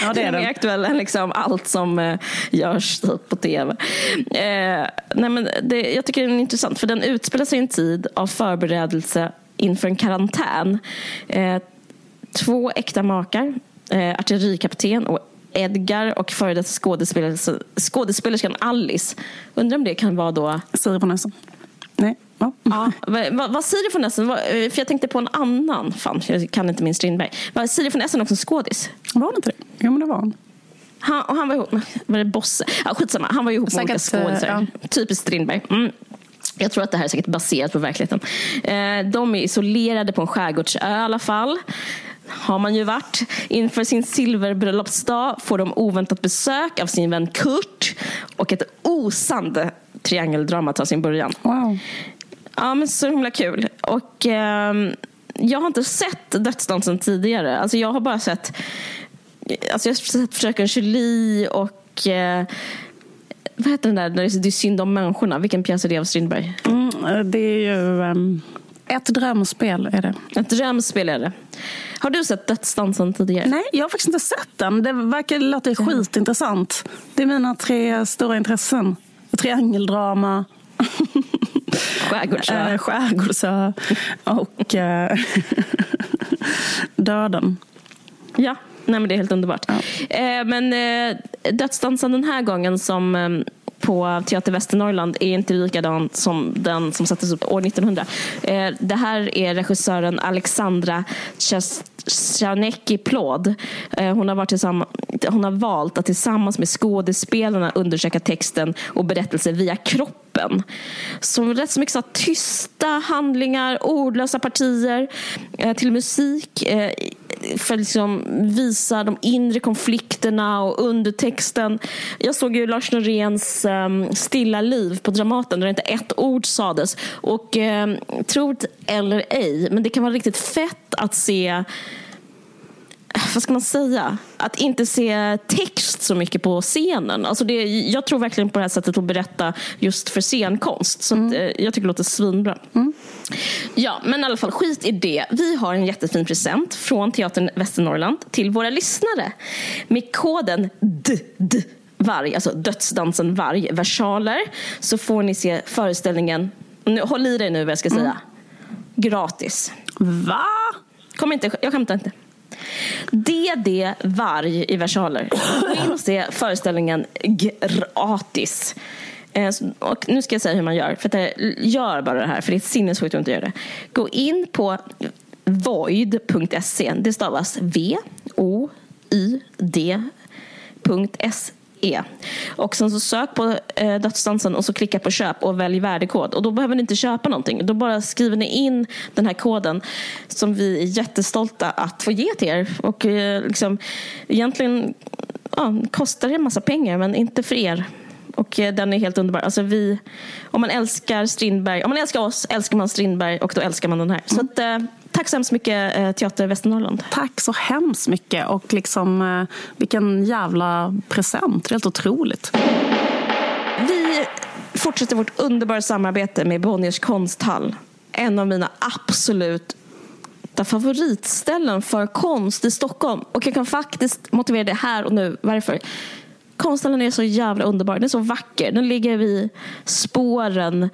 Ja, det är den är mer aktuell än liksom allt som eh, görs typ, på tv. Eh, nej, men det, jag tycker den är intressant för den utspelar sig i en tid av förberedelse inför en karantän. Eh, två äkta makar, eh, artillerikapten och Edgar och före detta skådespelerskan Alice. Undrar om det kan vara då Siri på näsan. Nej. Ja. Ja, vad, vad, Siri von Essen, eh, för jag tänkte på en annan, fan jag kan inte min Strindberg. Var Siri von Essen också en skådis? Var det inte det? Jo, men det var hon. Han, och han var ihop med, var det Bosse? Ja, skitsamma, han var ihop med olika eh, skådisar. Typiskt Strindberg. Mm. Jag tror att det här är säkert baserat på verkligheten. Eh, de är isolerade på en skärgårdsö i alla fall. Har man ju varit. Inför sin silverbröllopsdag får de oväntat besök av sin vän Kurt. Och ett osande triangeldrama tar sin början. Wow. Ja, men så himla kul. Och ehm, jag har inte sett Dödsdansen tidigare. Alltså jag har bara sett, alltså jag har sett Fröken Julie och eh, vad heter den där, där det är synd om människorna? Vilken pjäs är det av Strindberg? Mm, det är ju ehm, ett drömspel. Är det. Ett drömspel är det. Har du sett Dödsdansen tidigare? Nej, jag har faktiskt inte sett den. Det verkar låta skitintressant. Det är mina tre stora intressen. Triangeldrama, <laughs> Skärgårdsö. eh, skärgårdsö och eh, <laughs> döden. Ja, nej men det är helt underbart. Eh, men eh, Dödsdansen den här gången som eh, på Teater Västernorrland är inte likadan som den som sattes upp år 1900. Eh, det här är regissören Alexandra Czarnecki Plåd. Eh, hon, har varit hon har valt att tillsammans med skådespelarna undersöka texten och berättelser via kroppen. Som rätt så mycket så tysta handlingar, ordlösa partier eh, till musik. Eh, för att liksom visa de inre konflikterna och undertexten. Jag såg ju Lars Noréns um, Stilla liv på Dramaten där inte ett ord sades. Och ehm, um, tro det eller ej, men det kan vara riktigt fett att se <laughs> vad ska man säga? Att inte se text så mycket på scenen. Alltså det, jag tror verkligen på det här sättet att berätta just för scenkonst. Så att, eh, jag tycker det låter svinbra. Ja, men i alla fall skit i det. Vi har en jättefin present från Teatern Västernorrland till våra lyssnare. Med koden DD varg, alltså dödsdansen varg, versaler, så får ni se föreställningen, nu, håll i dig nu vad jag ska säga, gratis. Va? Kom inte, jag skämtar inte. DD Varg i versaler. Gå in och se föreställningen gratis. Eh, och nu ska jag säga hur man gör. För att det, gör bara det här, för det är sinnessjukt att inte göra det. Gå in på void.se. Det stavas v-o-y-d.se. E. Och sen så sök på eh, dödsdansen och så klicka på köp och välj värdekod. Och då behöver ni inte köpa någonting. Då bara skriver ni in den här koden som vi är jättestolta att få ge till er. Och eh, liksom, egentligen ja, kostar det en massa pengar men inte för er. Och eh, den är helt underbar. Alltså vi, om man älskar Strindberg, om man älskar oss älskar man Strindberg och då älskar man den här. Så att, eh, tack så hemskt mycket eh, Teater Västernorrland. Tack så hemskt mycket. Och liksom, eh, vilken jävla present. Helt otroligt. Vi fortsätter vårt underbara samarbete med Bonniers konsthall. En av mina absolut favoritställen för konst i Stockholm. Och jag kan faktiskt motivera det här och nu. Varför? Konsthallen är så jävla underbar. Den är så vacker. Den ligger vid spåren.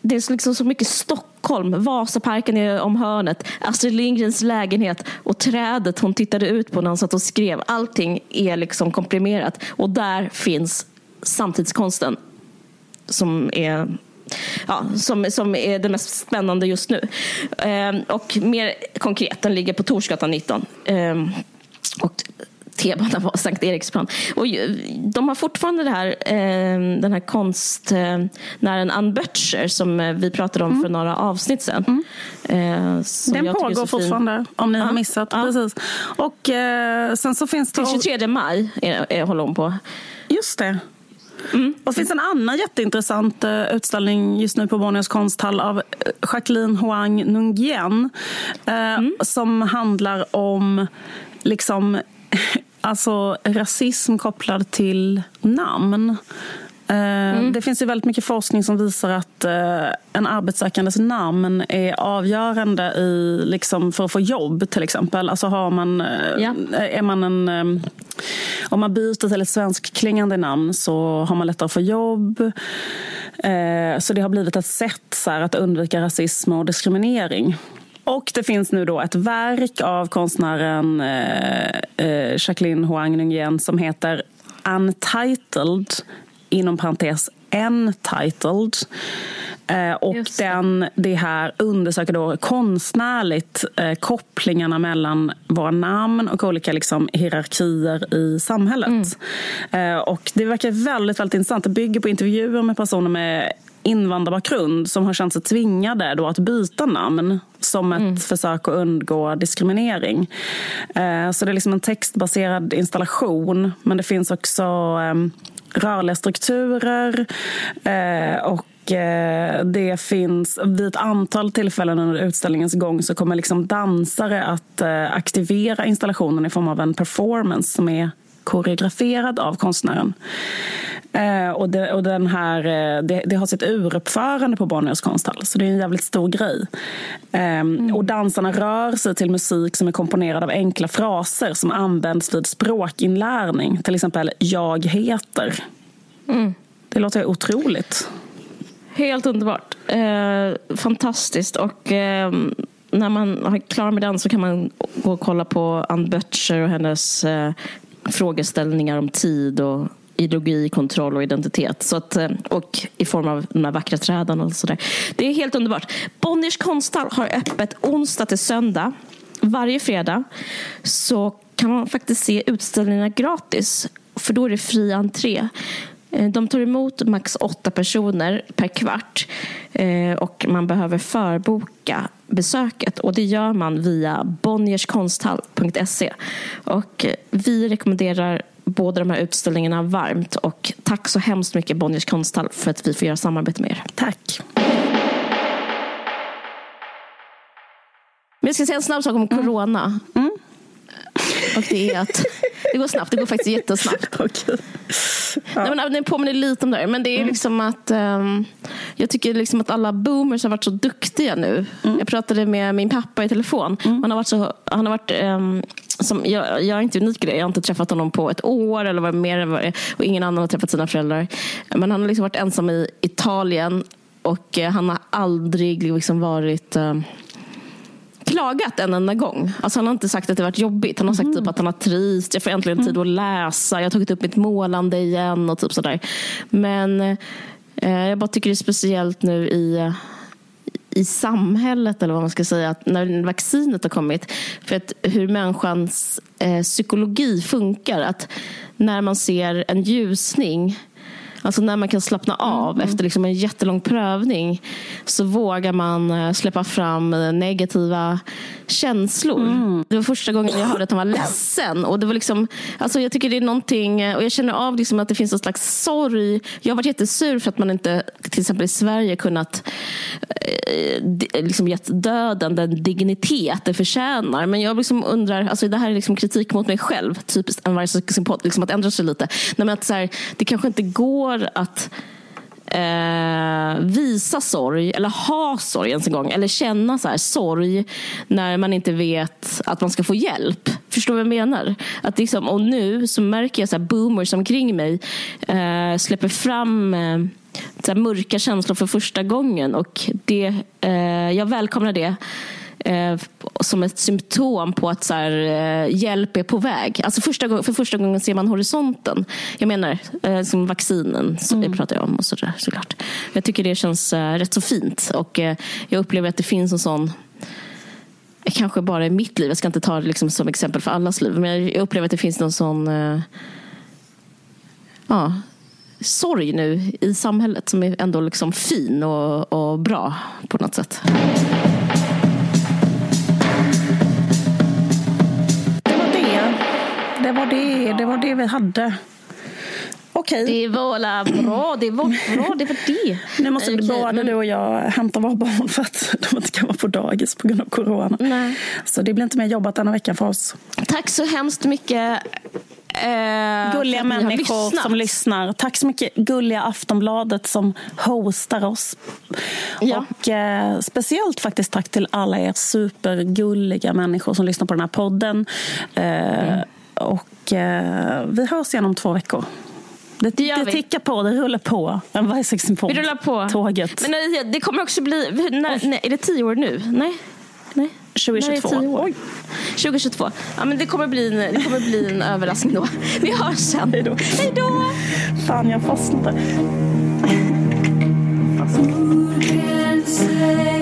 Det är liksom så mycket Stockholm. Vasaparken är om hörnet. Astrid Lindgrens lägenhet och trädet hon tittade ut på när hon satt och skrev. Allting är liksom komprimerat. Och där finns samtidskonsten som är ja, som, som är det mest spännande just nu. Ehm, och mer konkret, den ligger på Torsgatan 19. Ehm, och T-banan var Sankt Eriksplan. Och de har fortfarande här, eh, den här konstnären eh, Ann Böttcher som eh, vi pratade om mm. för några avsnitt sedan. Mm. Eh, den pågår fortfarande, om ni ja. har missat. Ja. Precis. Och sen så finns det... Till 23 maj är, är, håller hon på. Just det. Mm. Och det finns en annan jätteintressant utställning just nu på Bonniers konsthall av Jacqueline Hoang Nungien. Mm. Som handlar om liksom <laughs> alltså rasism kopplad till namn. Mm. Det finns ju väldigt mycket forskning som visar att en arbetssökandes namn är avgörande i, liksom, för att få jobb till exempel. Alltså har man, ja. är man en om man byter till ett svenskklingande namn så har man lättare att få jobb. Eh, så det har blivit ett sätt så att undvika rasism och diskriminering. Och det finns nu då ett verk av konstnären eh, eh, Jacqueline Hoang Nguyen som heter Untitled, inom parentes Eh, och den, det här undersöker då konstnärligt eh, kopplingarna mellan våra namn och olika liksom, hierarkier i samhället. Mm. Eh, och det verkar väldigt, väldigt intressant. Det bygger på intervjuer med personer med invandrarbakgrund som har känt sig tvingade då att byta namn som ett mm. försök att undgå diskriminering. Så det är liksom en textbaserad installation men det finns också rörliga strukturer och Eh, det finns vid ett antal tillfällen under utställningens gång så kommer liksom dansare att eh, aktivera installationen i form av en performance som är koreograferad av konstnären. Eh, och, det, och den här, det, det, har sitt uruppförande på Bonniers konsthall, så det är en jävligt stor grej. Mm. Och dansarna rör sig till musik som är komponerad av enkla fraser som används vid språkinlärning. Till exempel “jag heter”. Mm. Det låter otroligt. Helt underbart. Eh, fantastiskt. Och eh, när man är klar med den så kan man gå och kolla på Ann Butcher och hennes eh, frågeställningar om tid och ideologi, kontroll och identitet. Så att, eh, och i form av de här vackra träden och sådär. Det är helt underbart. Bonniers konsthall har öppet onsdag till söndag. Varje fredag så kan man faktiskt se utställningarna gratis. För då är det fri entré. Eh, de tar emot max åtta personer per kvart eh, och man behöver förboka besöket och det gör man via bonnierskonsthall.se. Och eh, vi rekommenderar båda de här utställningarna varmt och tack så hemskt mycket Bonniers konsthall för att vi får göra samarbete med er. Tack. Men jag ska säga en snabb sak om corona. Mm. Och det är att det går snabbt, det går faktiskt jättesnabbt. <laughs> Okay. Ja. Nej, men, det påminner lite om det här. Men det är mm. liksom att um, jag tycker liksom att alla boomers har varit så duktiga nu. Mm. Jag pratade med min pappa i telefon. Mm. Han har varit så, han har varit, um, som, jag, jag, är inte unik i det. Jag har inte träffat honom på ett år eller vad mer vad och ingen annan har träffat sina föräldrar. Men han har liksom varit ensam i Italien och uh, han har aldrig liksom varit uh, klagat en enda gång. Alltså han har inte sagt att det varit jobbigt. Han har sagt mm. typ att han har trivts, jag får äntligen tid att läsa, jag har tagit upp mitt målande igen och typ sådär. Men eh, jag bara tycker det är speciellt nu i i samhället eller vad man ska säga, att när vaccinet har kommit. För att hur människans eh, psykologi funkar. Att när man ser en ljusning Alltså när man kan slappna av mm. efter liksom en jättelång prövning så vågar man eh, släppa fram negativa känslor. Mm. Det var första gången jag hörde att han var ledsen. Och det var liksom, alltså jag tycker det är någonting, eh, och jag känner av liksom att det finns en slags sorg. Jag har varit jättesur för att man inte till exempel i Sverige kunnat eh, liksom gett döden den dignitet det förtjänar. Men jag liksom undrar, alltså det här är liksom kritik mot mig själv, typiskt en varje liksom att ändra sig lite. Nej, men att så här, det kanske inte går att eh, visa sorg, eller ha sorg ens en gång, eller känna så här, sorg när man inte vet att man ska få hjälp. Förstår du vad jag menar? Att liksom, och nu så märker jag så här, boomers omkring mig eh, släpper fram eh, så mörka känslor för första gången och det, eh, jag välkomnar det eh, som ett symptom på att så här, eh, hjälp är på väg. Alltså första, för första gången ser man horisonten. Jag menar, eh, som vaccinen som mm. pratar jag om och så där, såklart. Jag tycker det känns eh, rätt så fint och eh, jag upplever att det finns en sån Kanske bara i mitt liv, jag ska inte ta det liksom som exempel för allas liv, men jag upplever att det finns någon sån eh, ja, sorg nu i samhället som är ändå liksom fin och, och bra på något sätt. Det var det, det var det vi hade. Okej. Det var la bra, det var bra, det var det. Nu måste okay, både men... du och jag hämta våra barn för att de inte kan vara på dagis på grund av corona. Nej. Så det blir inte mer jobbat denna veckan för oss. Tack så hemskt mycket. Eh, gulliga människor som lyssnar. Tack så mycket gulliga Aftonbladet som hostar oss. Ja. Och eh, speciellt faktiskt tack till alla er supergulliga människor som lyssnar på den här podden. Eh, mm. Och eh, vi hörs igen om två veckor. Det, det, det tickar på, det rullar på. En på vi rullar på tåget. Men eh, det kommer också bli... När, när, är det tio år nu? Nej? Nej. 2022. Oj. 2022. Ja, men det, kommer bli en, det kommer bli en <laughs> överraskning då. Vi hörs sen. Hej då. Hej då. Fan, jag fastnade. fastnade.